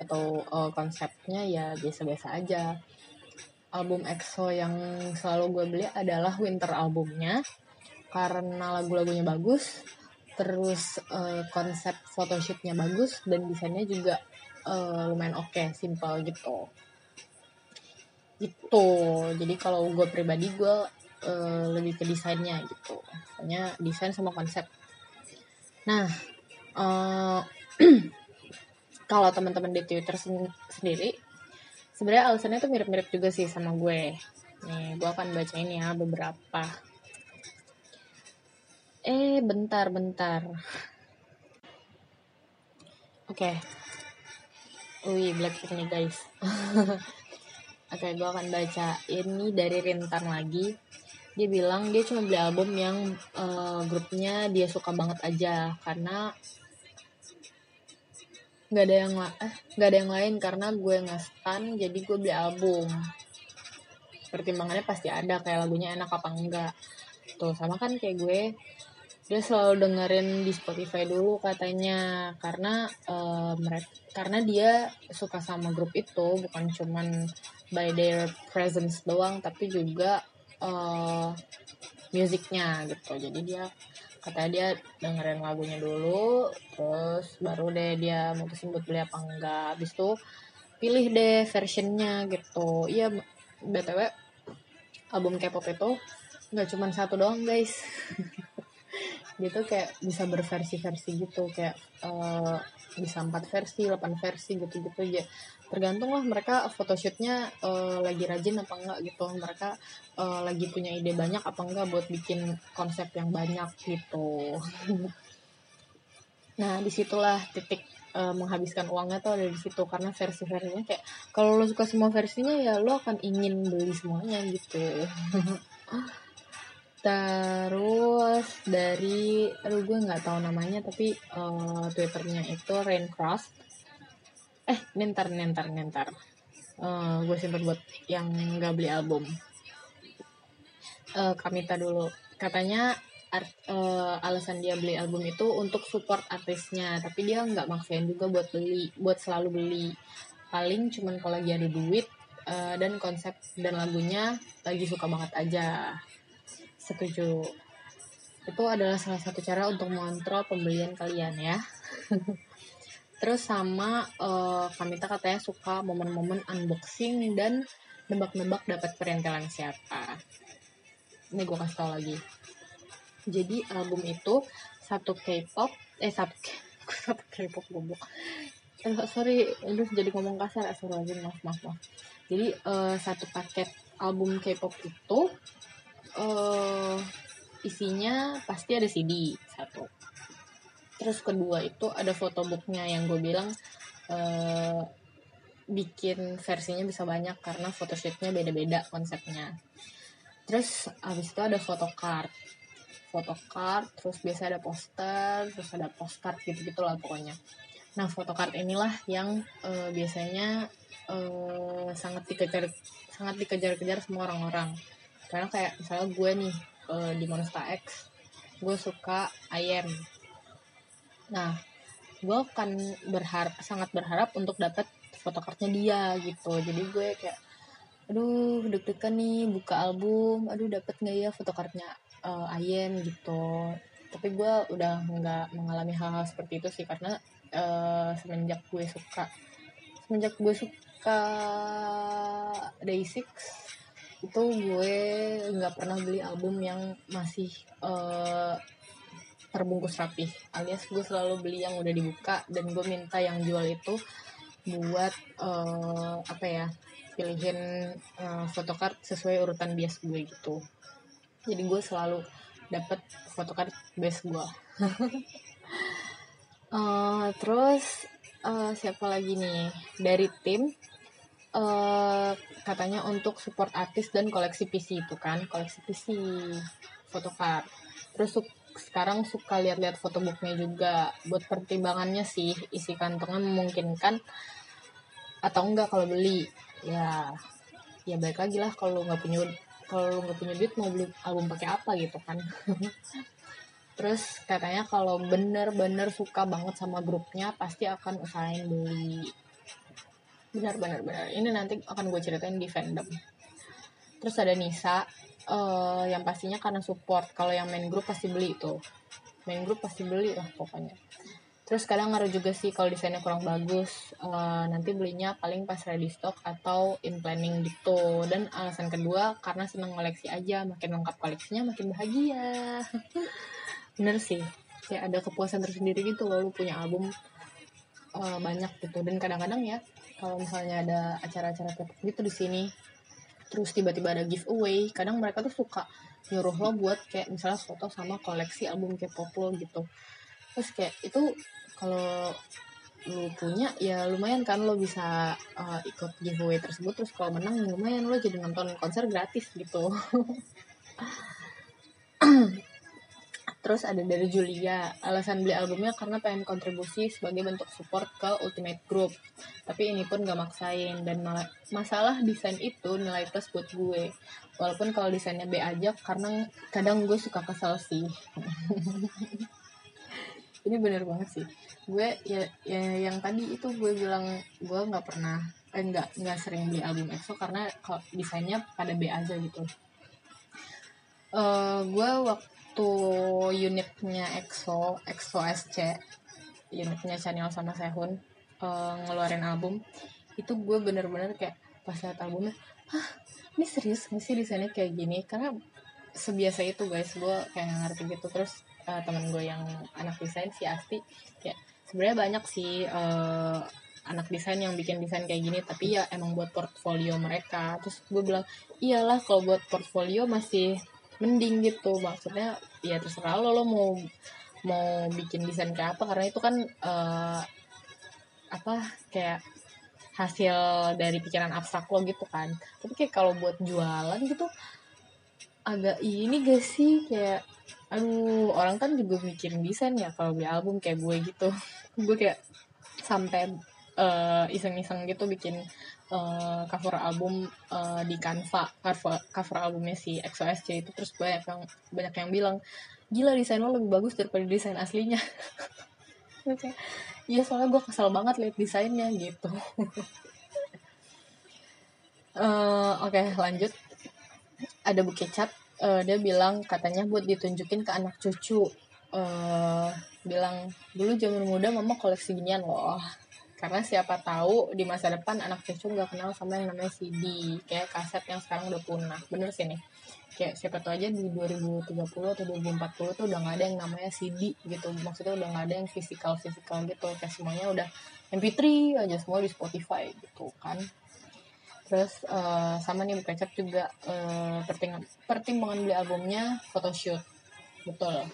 Atau uh, konsepnya ya biasa-biasa aja. Album EXO yang selalu gue beli adalah winter albumnya karena lagu-lagunya bagus terus uh, konsep photoshootnya bagus dan desainnya juga uh, lumayan oke okay, simple gitu. Gitu. Jadi kalau gue pribadi gue uh, lebih ke desainnya gitu. Hanya desain sama konsep. Nah uh, kalau teman-teman di Twitter sen sendiri sebenarnya alasannya tuh mirip-mirip juga sih sama gue. Nih gue akan bacain ya beberapa eh bentar bentar oke okay. Wih, Blackpink nih guys. Oke, gue akan baca ini dari Rintan lagi. Dia bilang dia cuma beli album yang uh, grupnya dia suka banget aja karena nggak ada yang eh nggak ada yang lain karena gue nggak stan jadi gue beli album pertimbangannya pasti ada kayak lagunya enak apa enggak tuh sama kan kayak gue dia selalu dengerin di Spotify dulu katanya. Karena uh, mereka karena dia suka sama grup itu bukan cuman by their presence doang tapi juga uh, musiknya gitu. Jadi dia kata dia dengerin lagunya dulu terus baru deh dia mutusin buat beli apa enggak. Habis itu pilih deh versionnya gitu. Iya btw album K-pop itu nggak cuma satu doang guys gitu kayak bisa berversi-versi gitu kayak uh, bisa empat versi, 8 versi gitu-gitu aja. Tergantung lah mereka photoshootnya uh, lagi rajin apa enggak gitu. Mereka uh, lagi punya ide banyak apa enggak buat bikin konsep yang banyak gitu. nah di situlah titik uh, menghabiskan uangnya tuh ada di situ karena versi-versinya kayak kalau lo suka semua versinya ya lo akan ingin beli semuanya gitu. Terus dari, aduh gue nggak tahu namanya tapi uh, twitternya itu Raincross. Eh, nentar nentar nentar. Uh, gue simpen buat yang nggak beli album. Uh, Kamita dulu. Katanya art, uh, alasan dia beli album itu untuk support artisnya, tapi dia nggak maksain juga buat beli, buat selalu beli. Paling cuman kalau lagi ada duit uh, dan konsep dan lagunya lagi suka banget aja Setuju. Itu adalah salah satu cara untuk mengontrol pembelian kalian ya. Terus sama uh, Kamita katanya suka momen-momen unboxing dan nebak-nebak dapat perintilan siapa. Ini gue kasih tau lagi. Jadi album itu satu K-pop, eh satu satu K-pop goblok. Eh, sorry, ini jadi ngomong kasar, eh, sorry lagi, maaf, maaf, maaf. Jadi uh, satu paket album K-pop itu uh, isinya pasti ada CD satu. Terus kedua itu ada fotobooknya yang gue bilang uh, bikin versinya bisa banyak karena photoshootnya beda-beda konsepnya. Terus abis itu ada photocard. Photocard terus biasa ada poster terus ada postcard gitu gitulah pokoknya. Nah photocard inilah yang uh, biasanya uh, sangat dikejar sangat dikejar-kejar semua orang-orang karena kayak misalnya gue nih uh, di Monster X gue suka ayam. Nah gue akan berharap sangat berharap untuk dapat fotokartnya dia gitu. Jadi gue kayak aduh deg-degan nih buka album aduh dapat nggak ya fotokartnya uh, ayam? gitu. Tapi gue udah nggak mengalami hal-hal seperti itu sih karena uh, semenjak gue suka semenjak gue suka Day6 itu gue nggak pernah beli album yang masih uh, terbungkus rapi. Alias gue selalu beli yang udah dibuka dan gue minta yang jual itu buat uh, apa ya pilihin uh, sesuai urutan bias gue gitu. Jadi gue selalu dapat photocard base gue. Uh, terus uh, siapa lagi nih? Dari tim uh, katanya untuk support artis dan koleksi PC itu kan koleksi PC photocard. Terus sekarang suka lihat-lihat fotobooknya juga. Buat pertimbangannya sih isi kantongnya memungkinkan atau enggak kalau beli. Ya ya baik lagi lah kalau nggak punya kalau nggak punya duit mau beli album pakai apa gitu kan. Terus katanya kalau bener-bener suka banget sama grupnya pasti akan usahain beli benar benar benar. Ini nanti akan gue ceritain di fandom. Terus ada Nisa uh, yang pastinya karena support. Kalau yang main group pasti beli tuh. Main group pasti beli lah pokoknya. Terus kadang ngaruh juga sih kalau desainnya kurang bagus. Uh, nanti belinya paling pas ready stock atau in planning gitu. Dan alasan kedua karena seneng koleksi aja. Makin lengkap koleksinya makin bahagia. Bener sih. Kayak ada kepuasan tersendiri gitu loh lu punya album uh, banyak gitu. Dan kadang-kadang ya kalau misalnya ada acara-acara gitu di sini terus tiba-tiba ada giveaway kadang mereka tuh suka nyuruh lo buat kayak misalnya foto sama koleksi album K-pop lo gitu. Terus kayak itu kalau lu punya ya lumayan kan lo bisa uh, ikut giveaway tersebut. Terus kalau menang ya lumayan lo jadi nonton konser gratis gitu Terus ada dari Julia, alasan beli albumnya karena pengen kontribusi sebagai bentuk support ke Ultimate Group. Tapi ini pun gak maksain dan masalah desain itu nilai plus buat gue. Walaupun kalau desainnya B aja karena kadang gue suka kesel sih. ini bener banget sih. Gue ya, ya yang tadi itu gue bilang gue nggak pernah eh nggak nggak sering beli album EXO karena kalau desainnya pada B aja gitu. Uh, gue waktu waktu unitnya EXO EXO SC unitnya Chanyeol sama Sehun uh, ngeluarin album. Itu gue bener-bener kayak pas liat albumnya hah ini serius nggak sih desainnya kayak gini? Karena sebiasa itu guys gue kayak ngerti gitu. Terus uh, teman gue yang anak desain si Asti kayak sebenarnya banyak sih uh, anak desain yang bikin desain kayak gini tapi ya emang buat portfolio mereka. Terus gue bilang iyalah kalau buat portfolio masih mending gitu. Maksudnya ya terserah lo lo mau mau bikin desain kayak apa. Karena itu kan uh, apa kayak hasil dari pikiran abstrak lo gitu kan. Tapi kayak kalau buat jualan gitu agak ini gak sih? Kayak aduh orang kan juga mikirin desain ya kalau beli album kayak gue gitu. Gue kayak sampai uh, iseng-iseng gitu bikin uh, cover album uh, di Canva cover cover albumnya si XOSC itu terus banyak yang banyak yang bilang gila desain lo lebih bagus daripada desain aslinya. Iya soalnya gue kesal banget liat desainnya gitu. Uh, oke okay, lanjut. Ada buku cat uh, dia bilang katanya buat ditunjukin ke anak cucu. Uh, bilang dulu zaman muda mama koleksi ginian loh karena siapa tahu di masa depan anak cucu nggak kenal sama yang namanya CD kayak kaset yang sekarang udah punah. Bener sih nih. Kayak siapa tahu aja di 2030 atau 2040 tuh udah nggak ada yang namanya CD gitu. Maksudnya udah nggak ada yang fisikal fisikal gitu. Kayak semuanya udah MP3 aja semua di Spotify gitu kan. Terus uh, sama nih Kecap juga uh, pertimbangan pertimbangan beli albumnya photoshoot. Betul.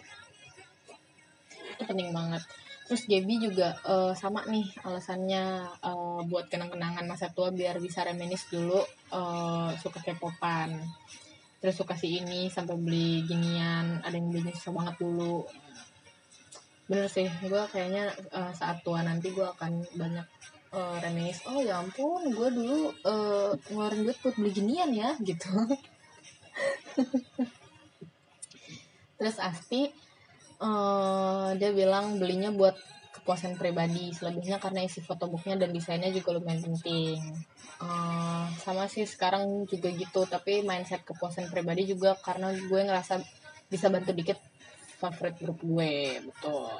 Itu penting banget terus Gaby juga uh, sama nih alasannya uh, buat kenang-kenangan masa tua biar bisa reminis dulu uh, suka kepopan terus suka si ini sampai beli ginian ada yang belinya susah banget dulu. Bener sih gue kayaknya uh, saat tua nanti gue akan banyak uh, reminis oh ya ampun gue dulu uh, ngeluarin duit buat beli ginian ya gitu. Terus Asti uh, dia bilang belinya buat kepuasan pribadi selebihnya karena isi fotobooknya dan desainnya juga lumayan penting. Uh, sama sih sekarang juga gitu tapi mindset kepuasan pribadi juga karena gue ngerasa bisa bantu dikit favorit grup gue betul.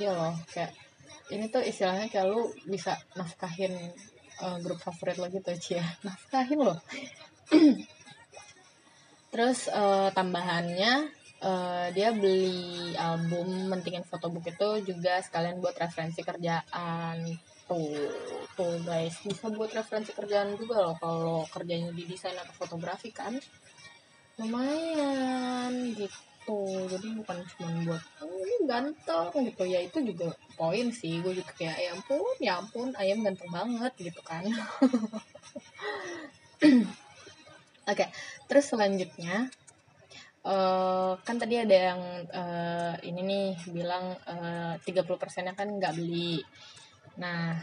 Iya loh kayak ini tuh istilahnya kayak lu bisa nafkahin uh, grup favorit lo gitu aja nafkahin loh. Terus uh, tambahannya uh, dia beli album mentingin fotobook itu juga sekalian buat referensi kerjaan. Tuh tuh guys bisa buat referensi kerjaan juga loh kalau kerjanya di desain atau fotografi kan. Lumayan gitu. Jadi bukan cuma buat oh, ini ganteng gitu. Ya itu juga poin sih. Gue juga kayak ya ampun ya ampun ayam ganteng banget gitu kan. Oke okay, terus selanjutnya uh, kan tadi ada yang uh, ini nih bilang uh, 30 persennya kan nggak beli. Nah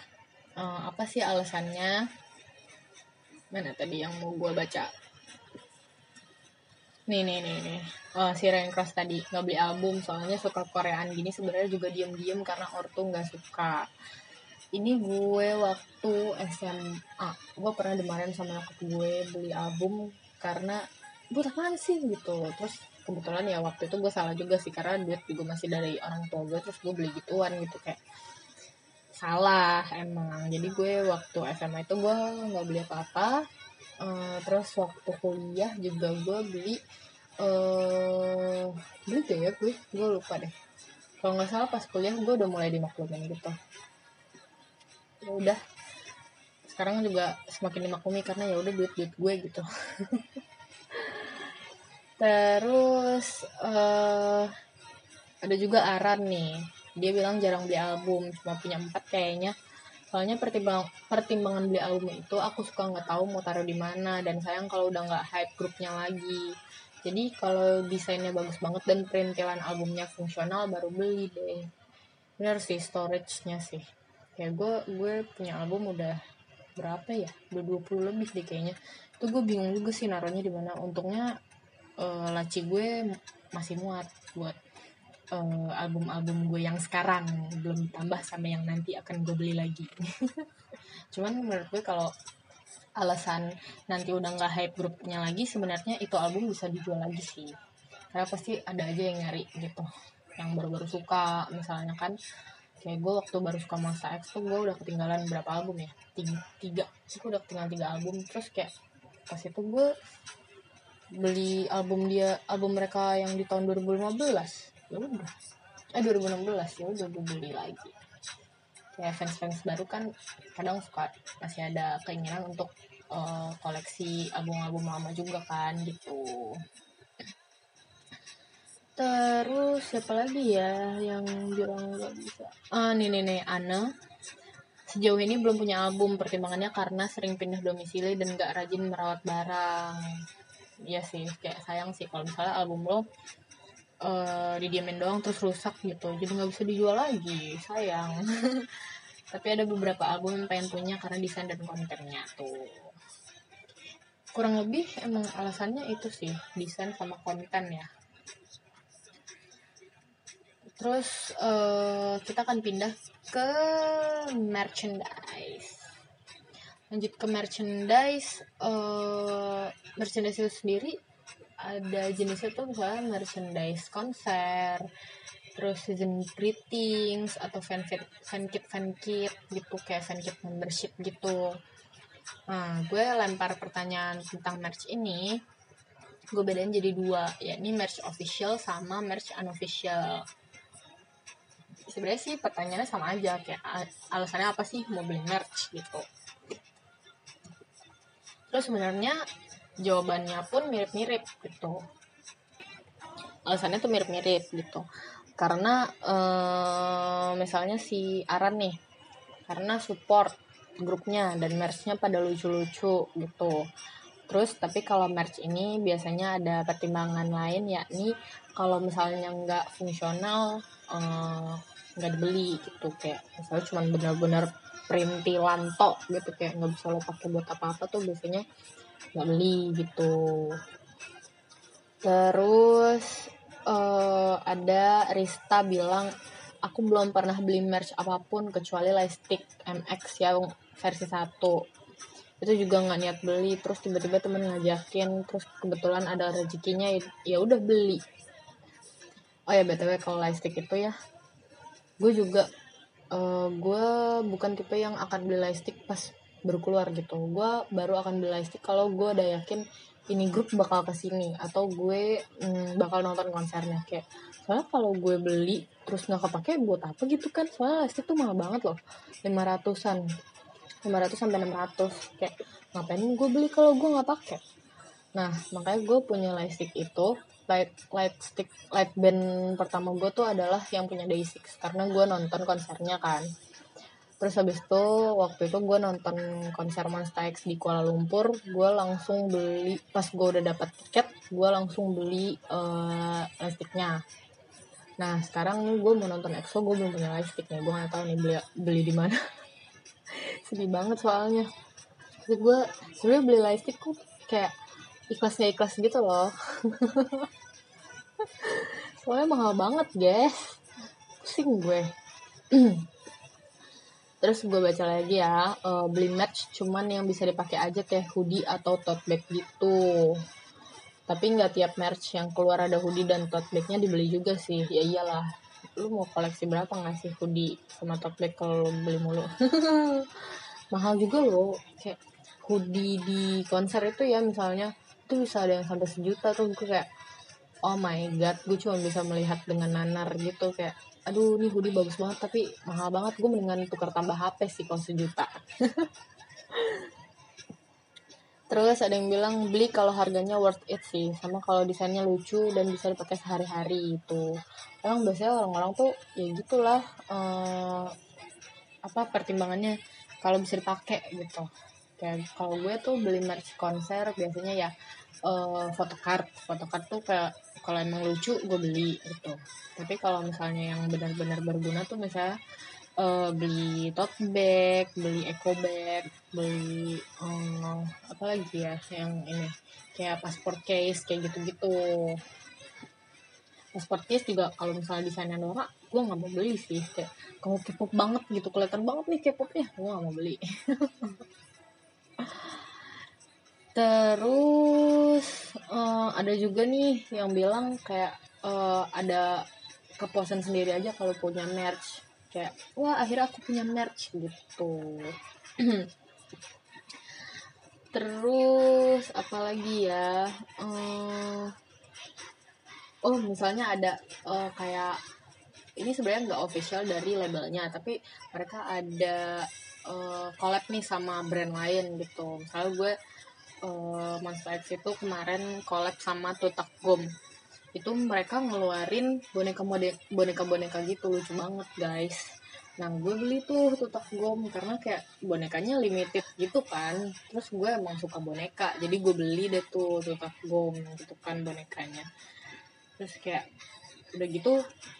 uh, apa sih alasannya? Mana tadi yang mau gue baca? Nih nih nih nih. Uh, si Ryan Cross tadi nggak beli album soalnya suka Koreaan gini sebenarnya juga diem-diem karena ortu nggak suka. Ini gue waktu SMA gue pernah dimarahin sama nyokap gue beli album karena buat apaan sih? Gitu. Terus kebetulan ya waktu itu gue salah juga sih karena duit juga masih dari orang tua gue terus gue beli gituan gitu kayak salah emang. Jadi gue waktu SMA itu gue nggak beli apa-apa. Uh, terus waktu kuliah juga gue beli uh, beli ya gue gue lupa deh. Kalau nggak salah pas kuliah gue udah mulai dimaklumin gitu. Ya udah. Sekarang juga semakin dimaklumi karena ya udah duit duit gue gitu terus uh, ada juga Aran nih. Dia bilang jarang beli album cuma punya empat kayaknya. Soalnya pertimbang pertimbangan beli album itu aku suka nggak tahu mau taruh di mana dan sayang kalau udah nggak hype grupnya lagi. Jadi kalau desainnya bagus banget dan perintilan albumnya fungsional baru beli deh. Bener sih storage-nya sih. Kayak gue gue punya album udah berapa ya? Udah 20 lebih deh kayaknya. Itu gue bingung juga sih naruhnya di mana. Untungnya uh, laci gue masih muat buat eh, album-album gue yang sekarang. Belum tambah sama yang nanti akan gue beli lagi. Cuman menurut gue kalau alasan nanti udah nggak hype grupnya lagi sebenarnya itu album bisa dijual lagi sih. Karena pasti ada aja yang nyari gitu yang baru-baru suka. Misalnya kan kayak gue waktu baru suka masa X tuh gue udah ketinggalan berapa album ya? Tiga, tiga. Gue udah ketinggalan tiga album. Terus kayak pas itu gue beli album dia album mereka yang di tahun 2015 ya udah. Eh 2016 ya udah gue beli lagi. Kayak fans fans baru kan kadang suka masih ada keinginan untuk uh, koleksi album-album lama juga kan gitu. Terus siapa lagi ya yang bilang nggak bisa? Ah nih nih nih Ana sejauh ini belum punya album pertimbangannya karena sering pindah domisili dan gak rajin merawat barang Iya sih kayak sayang sih kalau misalnya album lo uh, didiamin doang terus rusak gitu jadi nggak bisa dijual lagi sayang. Tapi ada beberapa album yang pengen punya karena desain dan kontennya tuh. Kurang lebih emang alasannya itu sih desain sama konten ya. Terus uh, kita akan pindah ke merchandise lanjut ke merchandise uh, merchandise itu sendiri ada jenisnya tuh misalnya merchandise konser terus season greetings atau fan kit fan kit gitu kayak fan kit membership gitu. Nah gue lempar pertanyaan tentang merch ini gue bedain jadi dua yakni merch official sama merch unofficial. Sebenarnya sih pertanyaannya sama aja kayak alasannya apa sih mau beli merch gitu terus sebenarnya jawabannya pun mirip-mirip gitu. Alasannya tuh mirip-mirip gitu. Karena ee, misalnya si Aran nih karena support grupnya dan merchnya pada lucu-lucu gitu. Terus tapi kalau merch ini biasanya ada pertimbangan lain yakni kalau misalnya nggak fungsional nggak e, dibeli gitu. Kayak misalnya cuma benar-benar perintilan tok gitu kayak nggak bisa lo pakai buat apa-apa tuh biasanya nggak beli gitu. Terus uh, ada Rista bilang aku belum pernah beli merch apa pun kecuali lightstick MX yang versi 1 itu juga nggak niat beli terus tiba-tiba temen ngajakin terus kebetulan ada rezekinya ya udah beli. Oh ya btw kalau lightstick itu ya gue juga uh, gue bukan tipe yang akan beli lightstick pas baru keluar gitu. Gue baru akan beli lightstick kalau gue udah yakin ini grup bakal ke sini atau gue mm, bakal nonton konsernya. Kayak soalnya kalau gue beli terus nggak kepake buat apa gitu kan? Soalnya lightstick tuh mahal banget loh lima ratusan. lima ratus sampai enam ratus. Kayak ngapain gue beli kalau gue nggak pakai nah makanya gue punya lightstick itu light light stick light band pertama gue tuh adalah yang punya Day6 karena gue nonton konsernya kan. Terus habis itu waktu itu gue nonton konser Monster X di Kuala Lumpur gue langsung beli pas gue udah dapat tiket gue langsung beli uh, lightsticknya nah sekarang nih gue mau nonton EXO gue belum punya lightstick nih gue nggak tahu nih beli beli di mana. Sedih banget soalnya. Terus gue sebenarnya beli lightstick kok kayak ikhlasnya ikhlas gitu loh. Soalnya mahal banget guys. Pusing gue. Terus gue baca lagi ya uh, beli match cuman yang bisa dipakai aja kayak hoodie atau tote bag gitu. Tapi nggak tiap merch yang keluar ada hoodie dan tote bagnya dibeli juga sih. Ya iyalah. Lu mau koleksi berapa nggak sih hoodie sama tote bag kalau beli mulu? Mahal juga loh. Kayak hoodie di konser itu ya misalnya itu bisa ada yang sampai sejuta tuh. Gue kayak oh my god gue cuma bisa melihat dengan nanar gitu. Kayak aduh ini hoodie bagus banget tapi mahal banget. Gue mendingan tukar tambah HP sih kalau sejuta. Terus ada yang bilang beli kalau harganya worth it sih. Sama kalau desainnya lucu dan bisa dipakai sehari-hari itu emang biasanya orang-orang tuh ya gitulah uh, apa pertimbangannya kalau bisa dipakai gitu. Kayak kalau gue tuh beli merch konser biasanya ya uh, photocard. Photocard tuh kayak kalau emang lucu gue beli gitu. Tapi kalau misalnya yang benar-benar berguna tuh misalnya uh, beli tote bag beli eco bag beli um, apa lagi ya yang ini kayak passport case kayak gitu-gitu. Passport case juga kalau misalnya desainnya Nora gue nggak mau beli sih. Kayak kamu K-pop banget gitu kelihatan banget nih K-popnya. Gue nggak mau beli Terus uh, ada juga nih yang bilang kayak uh, ada kepuasan sendiri aja kalau punya merch. Kayak wah akhirnya aku punya merch gitu. Terus apalagi ya? Uh, oh misalnya ada uh, kayak ini sebenarnya nggak official dari labelnya tapi mereka ada uh, collab nih sama brand lain gitu. Misalnya gue uh, Monster X itu kemarin collab sama Tutak Gom. Itu mereka ngeluarin boneka boneka boneka gitu lucu banget guys. Nah gue beli tuh tutak gom karena kayak bonekanya limited gitu kan. Terus gue emang suka boneka jadi gue beli deh tuh tutak gom gitu kan bonekanya. Terus kayak udah gitu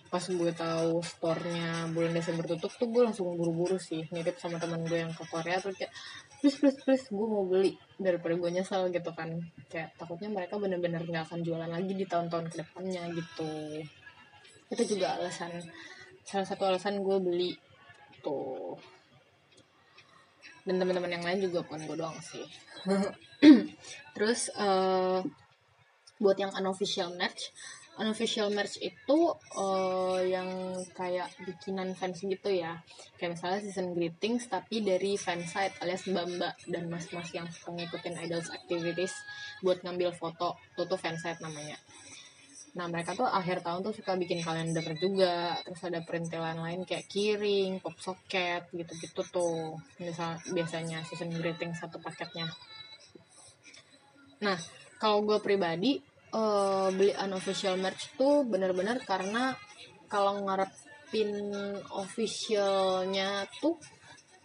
pas gue tahu store-nya bulan Desember tutup tuh gue langsung buru-buru sih nitip sama teman gue yang ke Korea terus kayak please please please gue mau beli. Daripada gue nyesel gitu kan. Kayak takutnya mereka bener-bener nggak akan jualan lagi di tahun-tahun ke depannya gitu. Itu juga alasan salah satu alasan gue beli tuh. Dan teman-teman yang lain juga bukan gue doang sih. Terus uh, buat yang unofficial merch unofficial merch itu uh, yang kayak bikinan fans gitu ya. Kayak misalnya season greetings tapi dari fansite alias mbak-mbak dan mas-mas yang suka idols activities buat ngambil foto. Itu tuh fansite namanya. Nah mereka tuh akhir tahun tuh suka bikin kalender juga. Terus ada perintilan lain kayak kiring pop socket gitu-gitu tuh. Misal biasanya season greeting satu paketnya. Nah kalau gue pribadi uh, beli unofficial merch tuh bener-bener karena kalau ngarepin officialnya tuh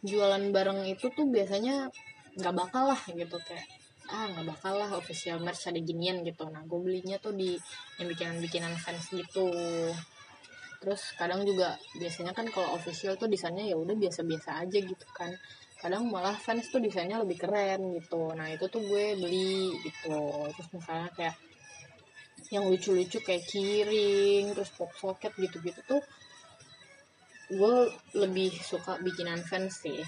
jualan bareng itu tuh biasanya nggak bakal lah gitu kayak ah nggak bakal lah official merch ada ginian gitu. Nah gue belinya tuh di yang bikinan-bikinan fans gitu. Terus kadang juga biasanya kan kalau official tuh desainnya ya udah biasa-biasa aja gitu kan. Kadang malah fans tuh desainnya lebih keren gitu. Nah itu tuh gue beli gitu. Terus misalnya kayak yang lucu-lucu kayak kiring terus pop socket gitu-gitu tuh gue lebih suka bikinan fans sih.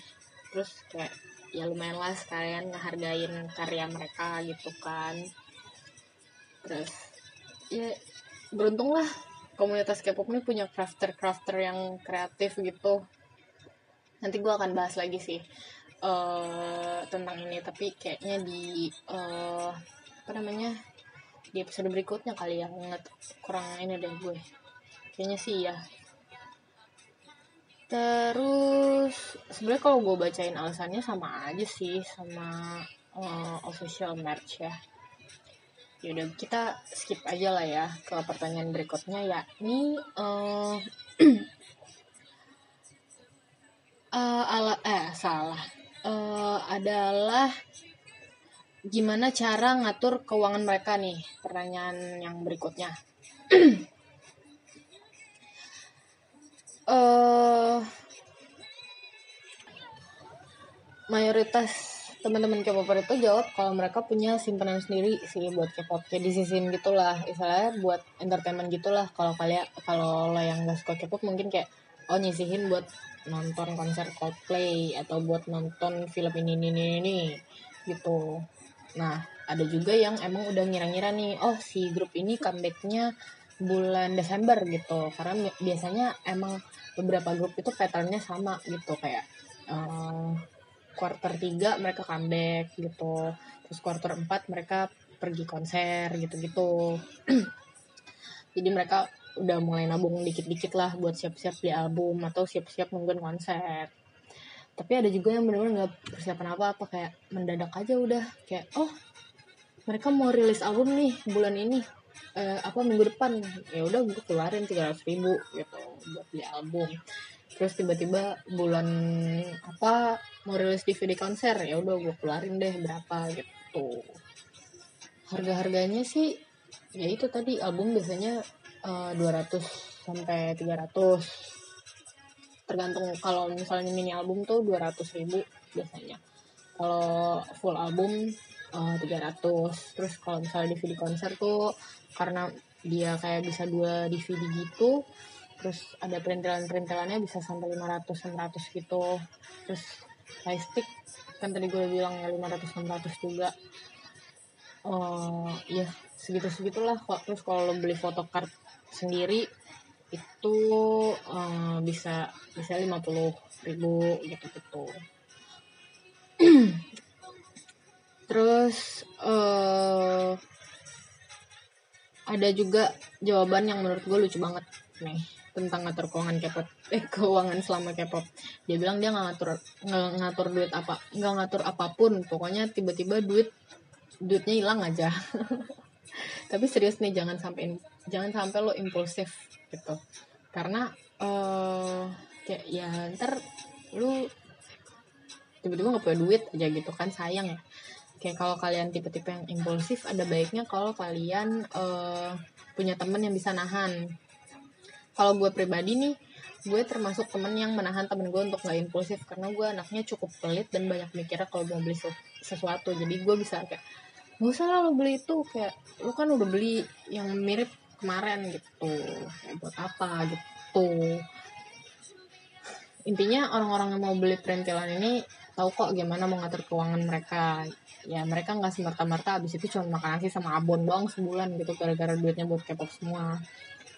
Terus kayak ya lumayan lah sekalian ngehargain karya mereka gitu kan. Terus ya beruntung lah komunitas K-pop ini punya crafter-crafter yang kreatif gitu. Nanti gue akan bahas lagi sih uh, tentang ini tapi kayaknya di uh, apa namanya di episode berikutnya kali yang kurang ini deh gue. Kayaknya sih ya terus sebenarnya kalau gue bacain alasannya sama aja sih sama uh, official merch ya. Yaudah kita skip aja lah ya ke pertanyaan berikutnya ya ini uh, uh, ala eh salah. Uh, adalah gimana cara ngatur keuangan mereka nih? Pertanyaan yang berikutnya. Uh, mayoritas teman-teman K-popper itu jawab kalau mereka punya simpanan sendiri sih buat K-pop. Kayak disisin gitulah. Istilahnya buat entertainment gitulah. Kalau kalian kalau lo yang gak suka K-pop mungkin kayak oh nyisihin buat nonton konser Coldplay atau buat nonton film ini ini ini, ini gitu nah ada juga yang emang udah ngira-ngira nih oh si grup ini comebacknya bulan Desember gitu. Karena biasanya emang beberapa grup itu patternnya sama gitu. Kayak uh, quarter 3 mereka comeback gitu. Terus quarter 4 mereka pergi konser gitu-gitu. Jadi mereka udah mulai nabung dikit-dikit lah buat siap-siap di album atau siap-siap nungguin konser tapi ada juga yang bener-bener nggak persiapan apa-apa kayak mendadak aja udah. Kayak oh mereka mau rilis album nih bulan ini eh, apa minggu depan. Ya udah gue keluarin tiga ratus ribu gitu buat beli album. Terus tiba-tiba bulan apa mau rilis DVD konser ya udah gue keluarin deh berapa gitu. Harga harganya sih ya itu tadi album biasanya uh, eh, 200 sampai 300 tergantung kalau misalnya mini album tuh 200 ribu biasanya. Kalau full album uh, eh, 300 terus kalau misalnya DVD konser tuh karena dia kayak bisa dua DVD gitu terus ada perintilan-perintilannya bisa sampai 500 600 gitu. Terus stick kan tadi gue bilang ya 500 600 juga. Oh ya segitu segitulah kok. Terus kalau beli photocard sendiri itu uh, bisa bisa 50 ribu gitu gitu terus uh, ada juga jawaban yang menurut gue lucu banget nih tentang ngatur keuangan K-pop. Eh keuangan selama K-pop. Dia bilang dia nggak ngatur nggak ngatur duit apa nggak ngatur apa pun. Pokoknya tiba-tiba duit duitnya hilang aja. Tapi serius nih jangan sampai jangan sampai lo impulsif gitu. Karena uh, kayak ya ntar lu tiba-tiba nggak punya duit aja gitu kan sayang ya. Kayak kalau kalian tipe-tipe yang impulsif ada baiknya kalau kalian uh, punya temen yang bisa nahan. Kalau gue pribadi nih gue termasuk temen yang menahan temen gue untuk gak impulsif karena gue anaknya cukup pelit dan banyak mikirnya kalau mau beli sesuatu. Jadi gue bisa kayak gak usah lah lo beli itu. Kayak lo kan udah beli yang mirip kemarin gitu. Buat apa gitu. Intinya orang-orang yang mau beli perintilan ini tahu kok gimana mau ngatur keuangan mereka. Ya mereka nggak semerta-merta. Abis itu cuma makan nasi sama abon doang sebulan gitu gara-gara duitnya buat kepop semua.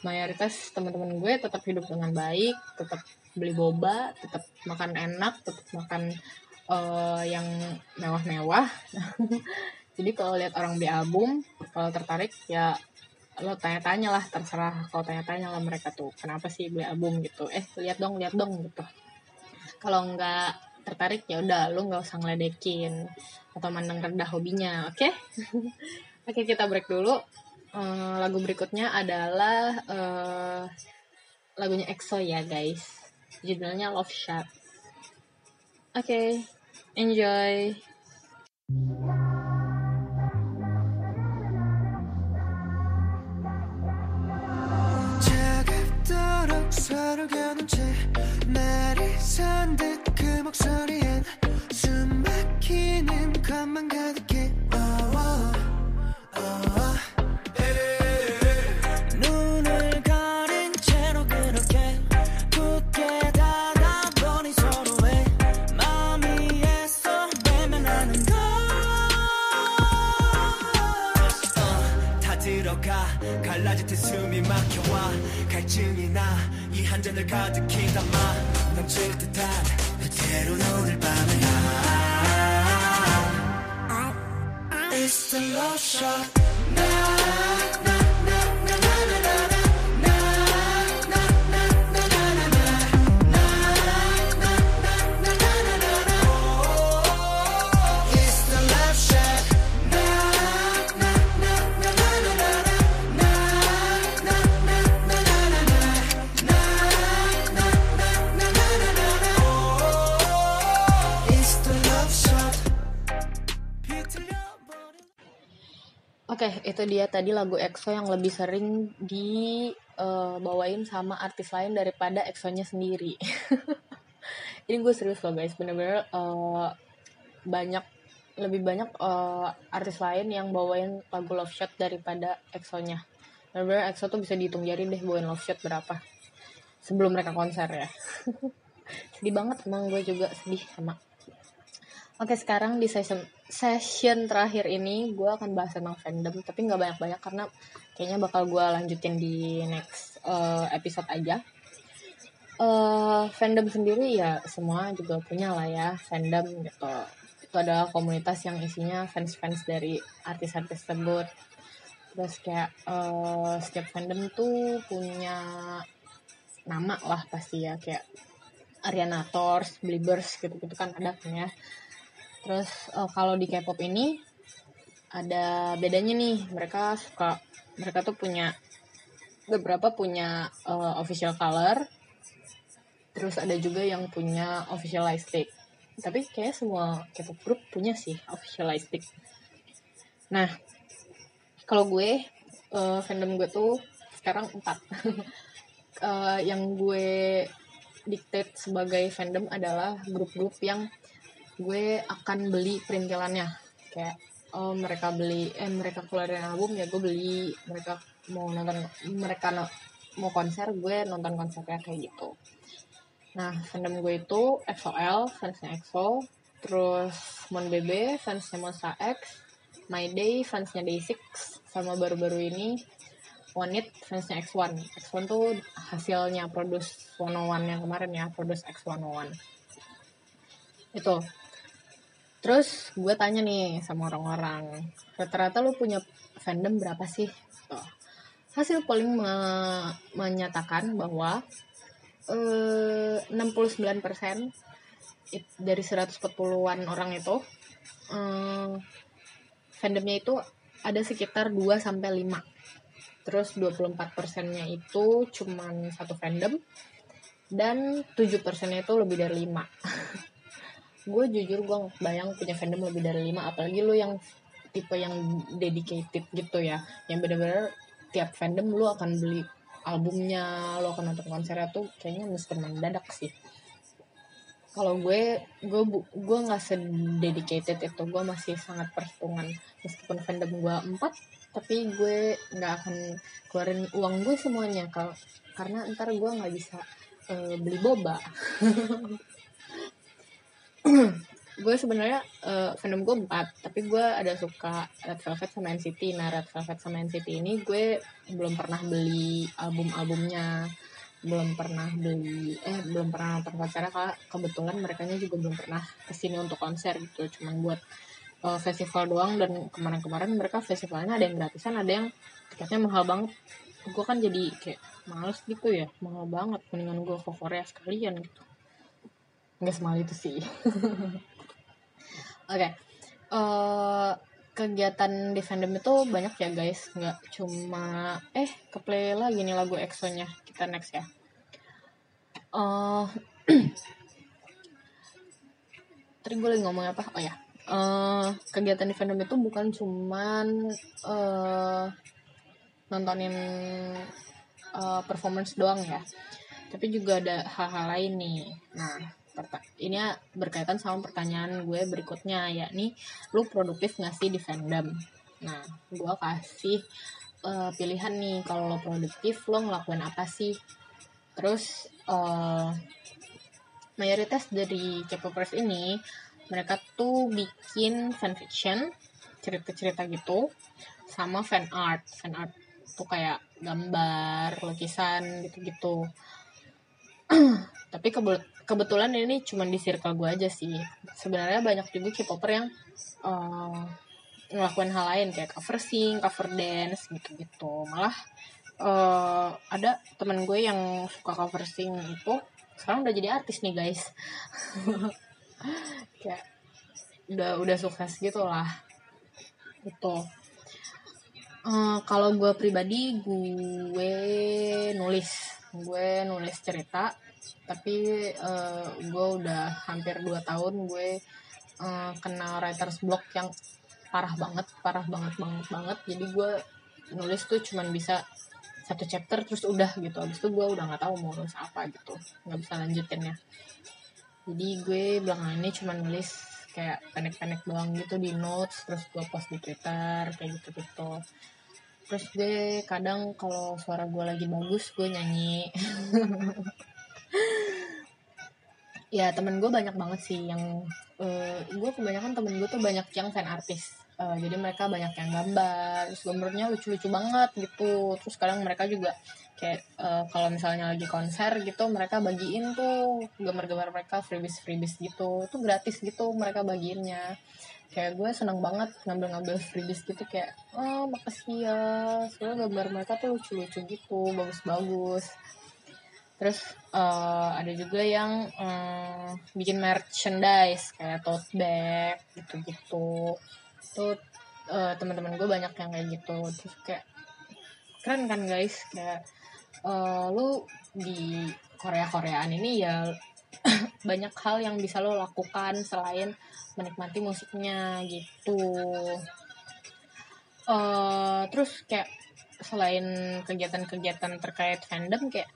Mayoritas teman-teman gue tetap hidup dengan baik tetap beli boba tetap makan enak tetap makan uh, yang mewah-mewah. Jadi kalau lihat orang beli album kalau tertarik ya lo tanya-tanya lah terserah. Kalau tanya-tanya lah mereka tuh kenapa sih beli album gitu? Eh lihat dong lihat dong gitu. Kalau nggak tertarik ya udah lo nggak usah ngeledekin atau mandang rendah hobinya oke? Okay? oke okay, kita break dulu. Uh, lagu berikutnya adalah uh, lagunya EXO ya guys. Judulnya Love Shot oke okay, enjoy 한 잔을 가득히 담아 넘칠 듯한 그대로 오늘 밤을 It's the love shot Oke, okay, itu dia tadi lagu EXO yang lebih sering dibawain sama artis lain daripada EXO-nya sendiri. Ini gue serius loh guys, bener-bener uh, banyak lebih banyak uh, artis lain yang bawain lagu Love Shot daripada EXO-nya. Bener-bener EXO tuh bisa dihitung jari deh bawain Love Shot berapa. Sebelum mereka konser ya. sedih banget emang gue juga sedih sama Oke sekarang di session session terakhir ini gue akan bahas tentang fandom tapi nggak banyak-banyak karena kayaknya bakal gue lanjutin di next uh, episode aja. Uh, fandom sendiri ya semua juga punya lah ya fandom gitu. Itu adalah komunitas yang isinya fans-fans dari artis-artis tersebut. Terus kayak uh, setiap fandom tuh punya nama lah pasti ya kayak Ariana Tors, Beliebers gitu-gitu kan ada kan ya Terus uh, kalau di K-pop ini ada bedanya nih, mereka suka mereka tuh punya beberapa punya uh, official color. Terus ada juga yang punya official lightstick. Tapi kayak semua K-pop group punya sih official lightstick. Nah, kalau gue uh, fandom gue tuh sekarang empat. uh, yang gue dictate sebagai fandom adalah grup-grup yang gue akan beli perintilannya. Kayak oh mereka beli eh mereka keluarin album ya gue beli. Mereka mau nonton mereka no, mau konser gue nonton konsernya kayak gitu. Nah fandom gue itu XOL fansnya EXO terus Mon BB fansnya Monsta X My Day fansnya Day6 sama baru-baru ini One It fansnya X1 X1 tuh hasilnya Produce 101 yang kemarin ya Produce X101 itu Terus gue tanya nih sama orang-orang, rata-rata lu punya fandom berapa sih? Oh. Hasil polling me menyatakan bahwa eh, 69% dari 140-an orang itu eh, fandomnya itu ada sekitar 2 sampai 5. Terus 24 persennya itu cuman satu fandom dan 7 persennya itu lebih dari 5. gue jujur gue bayang punya fandom lebih dari lima apalagi lu yang tipe yang dedicated gitu ya. Yang bener-bener tiap fandom lu akan beli albumnya lu akan nonton konsernya tuh kayaknya mesti mendadak sih. Kalau gue gue gue nggak sededicated itu gue masih sangat perhitungan. Meskipun fandom gue empat tapi gue nggak akan keluarin uang gue semuanya kalau karena ntar gue nggak bisa uh, beli boba gue sebenarnya uh, fandom gue empat tapi gue ada suka Red Velvet sama NCT nah Red Velvet sama NCT ini gue belum pernah beli album-albumnya. Belum pernah beli eh belum pernah nonton karena kebetulan mereka juga belum pernah ke sini untuk konser gitu. Cuman buat uh, festival doang dan kemarin-kemarin mereka festivalnya ada yang gratisan ada yang tiketnya mahal banget. Gue kan jadi kayak males gitu ya mahal banget. Mendingan gue ke Korea sekalian gitu nggak semahal itu sih. Oke. Okay. uh, eh, kegiatan di fandom itu banyak ya guys. Nggak cuma eh keplay lagi nih lagu EXO nya kita next ya. Uh, tadi gue lagi ngomong apa? Oh ya. Uh, kegiatan di fandom itu bukan cuman uh, nontonin uh, performance doang ya. Tapi juga ada hal-hal lain nih. Nah ini berkaitan sama pertanyaan gue berikutnya yakni lu produktif gak sih di fandom? Nah gue kasih uh, pilihan nih kalau lo produktif lo ngelakuin apa sih? Terus uh, mayoritas dari K-popers ini mereka tuh bikin fanfiction cerita-cerita gitu sama fan art. Fan art tuh kayak gambar lukisan gitu-gitu. Tapi kebetulan ini cuma di circle gue aja sih. Sebenarnya banyak juga K-popper yang uh, ngelakuin hal lain kayak cover sing, cover dance gitu-gitu. Malah uh, ada teman gue yang suka cover sing itu sekarang udah jadi artis nih guys. Kayak udah udah sukses gitu. Lah itu uh, kalau gue pribadi gue nulis. Gue nulis cerita tapi uh, gue udah hampir 2 tahun gue uh, kena writers block yang parah banget parah banget banget banget. Jadi gue nulis tuh cuman bisa satu chapter terus udah gitu. Habis itu gue udah nggak tahu mau nulis apa gitu. Nggak bisa lanjutin ya. Jadi gue belakangan ini cuman nulis kayak pendek-pendek doang gitu di notes terus gue post di twitter kayak gitu gitu terus gue kadang kalau suara gue lagi bagus gue nyanyi ya temen gue banyak banget sih yang uh, gue kebanyakan temen gue tuh banyak yang fan artis. Uh, jadi mereka banyak yang gambar terus gambarnya lucu-lucu banget gitu. Terus kadang mereka juga kayak uh, kalau misalnya lagi konser gitu mereka bagiin tuh gambar-gambar mereka freebies freebies gitu. Itu gratis gitu mereka bagiinnya. Kayak gue seneng banget ngambil-ngambil freebies gitu kayak oh makasih ya. Soalnya gambar mereka tuh lucu-lucu gitu bagus-bagus. Terus uh, ada juga yang um, bikin merchandise kayak tote bag gitu-gitu. Tuh uh, teman-teman gue banyak yang kayak gitu. Terus kayak keren kan guys? Kayak uh, lu di Korea Koreaan ini ya banyak hal yang bisa lo lakukan selain menikmati musiknya gitu. Uh, terus kayak selain kegiatan-kegiatan terkait fandom kayak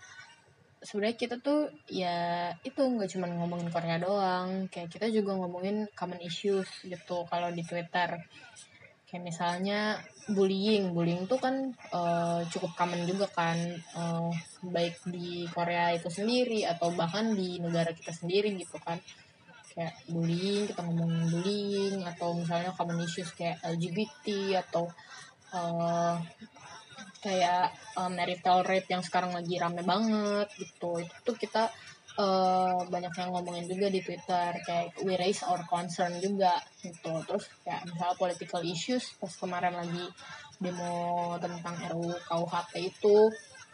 sebenarnya kita tuh ya itu nggak cuma ngomongin Korea doang. Kayak kita juga ngomongin common issues gitu kalau di Twitter. Kayak misalnya bullying. Bullying tuh kan uh, cukup common juga kan. Uh, baik di Korea itu sendiri atau bahkan di negara kita sendiri gitu kan. Kayak bullying kita ngomongin bullying atau misalnya common issues kayak LGBT atau uh, kayak um, marital rape yang sekarang lagi rame banget gitu. Itu tuh kita uh, banyak yang ngomongin juga di Twitter kayak we raise our concern juga gitu. Terus kayak misalnya political issues pas kemarin lagi demo tentang RUU KUHP itu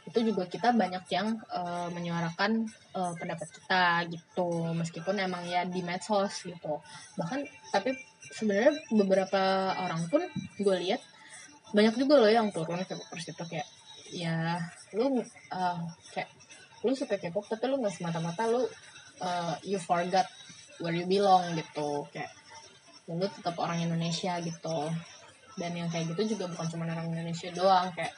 itu juga kita banyak yang uh, menyuarakan uh, pendapat kita gitu. Meskipun emang ya di medsos gitu. Bahkan tapi sebenarnya beberapa orang pun gue lihat banyak juga loh yang turun ke popers itu kayak ya lu uh, kayak lu suka K-pop tapi lu nggak semata-mata lu uh, you forgot where you belong gitu. Kayak lu tetap orang Indonesia gitu. Dan yang kayak gitu juga bukan cuma orang Indonesia doang kayak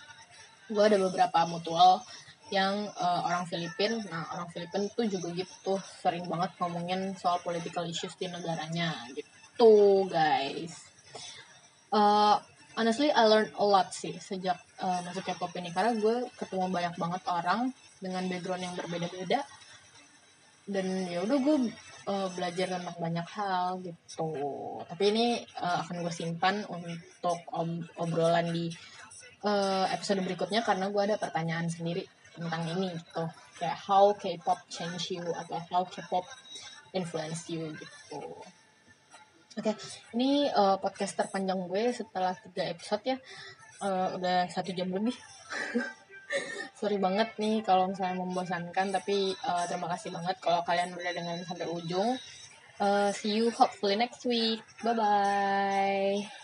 gue ada beberapa mutual yang uh, orang Filipin. Nah orang Filipin tuh juga gitu sering banget ngomongin soal political issues di negaranya gitu guys. Uh, honestly I learned a lot sih sejak uh, masuk K-pop ini. Karena gue ketemu banyak banget orang dengan background yang berbeda-beda. Dan ya udah gue uh, belajar tentang banyak hal gitu. Tapi ini uh, akan gue simpan untuk ob obrolan di uh, episode berikutnya karena gue ada pertanyaan sendiri tentang ini gitu. Kayak how K-pop change you atau how K-pop influence you gitu Oke, okay, ini uh, podcast terpanjang gue setelah tiga episode ya. Uh, udah satu jam lebih. Sorry banget nih kalau misalnya membosankan, tapi uh, terima kasih banget kalau kalian udah dengerin sampai ujung. Uh, see you hopefully next week. Bye bye.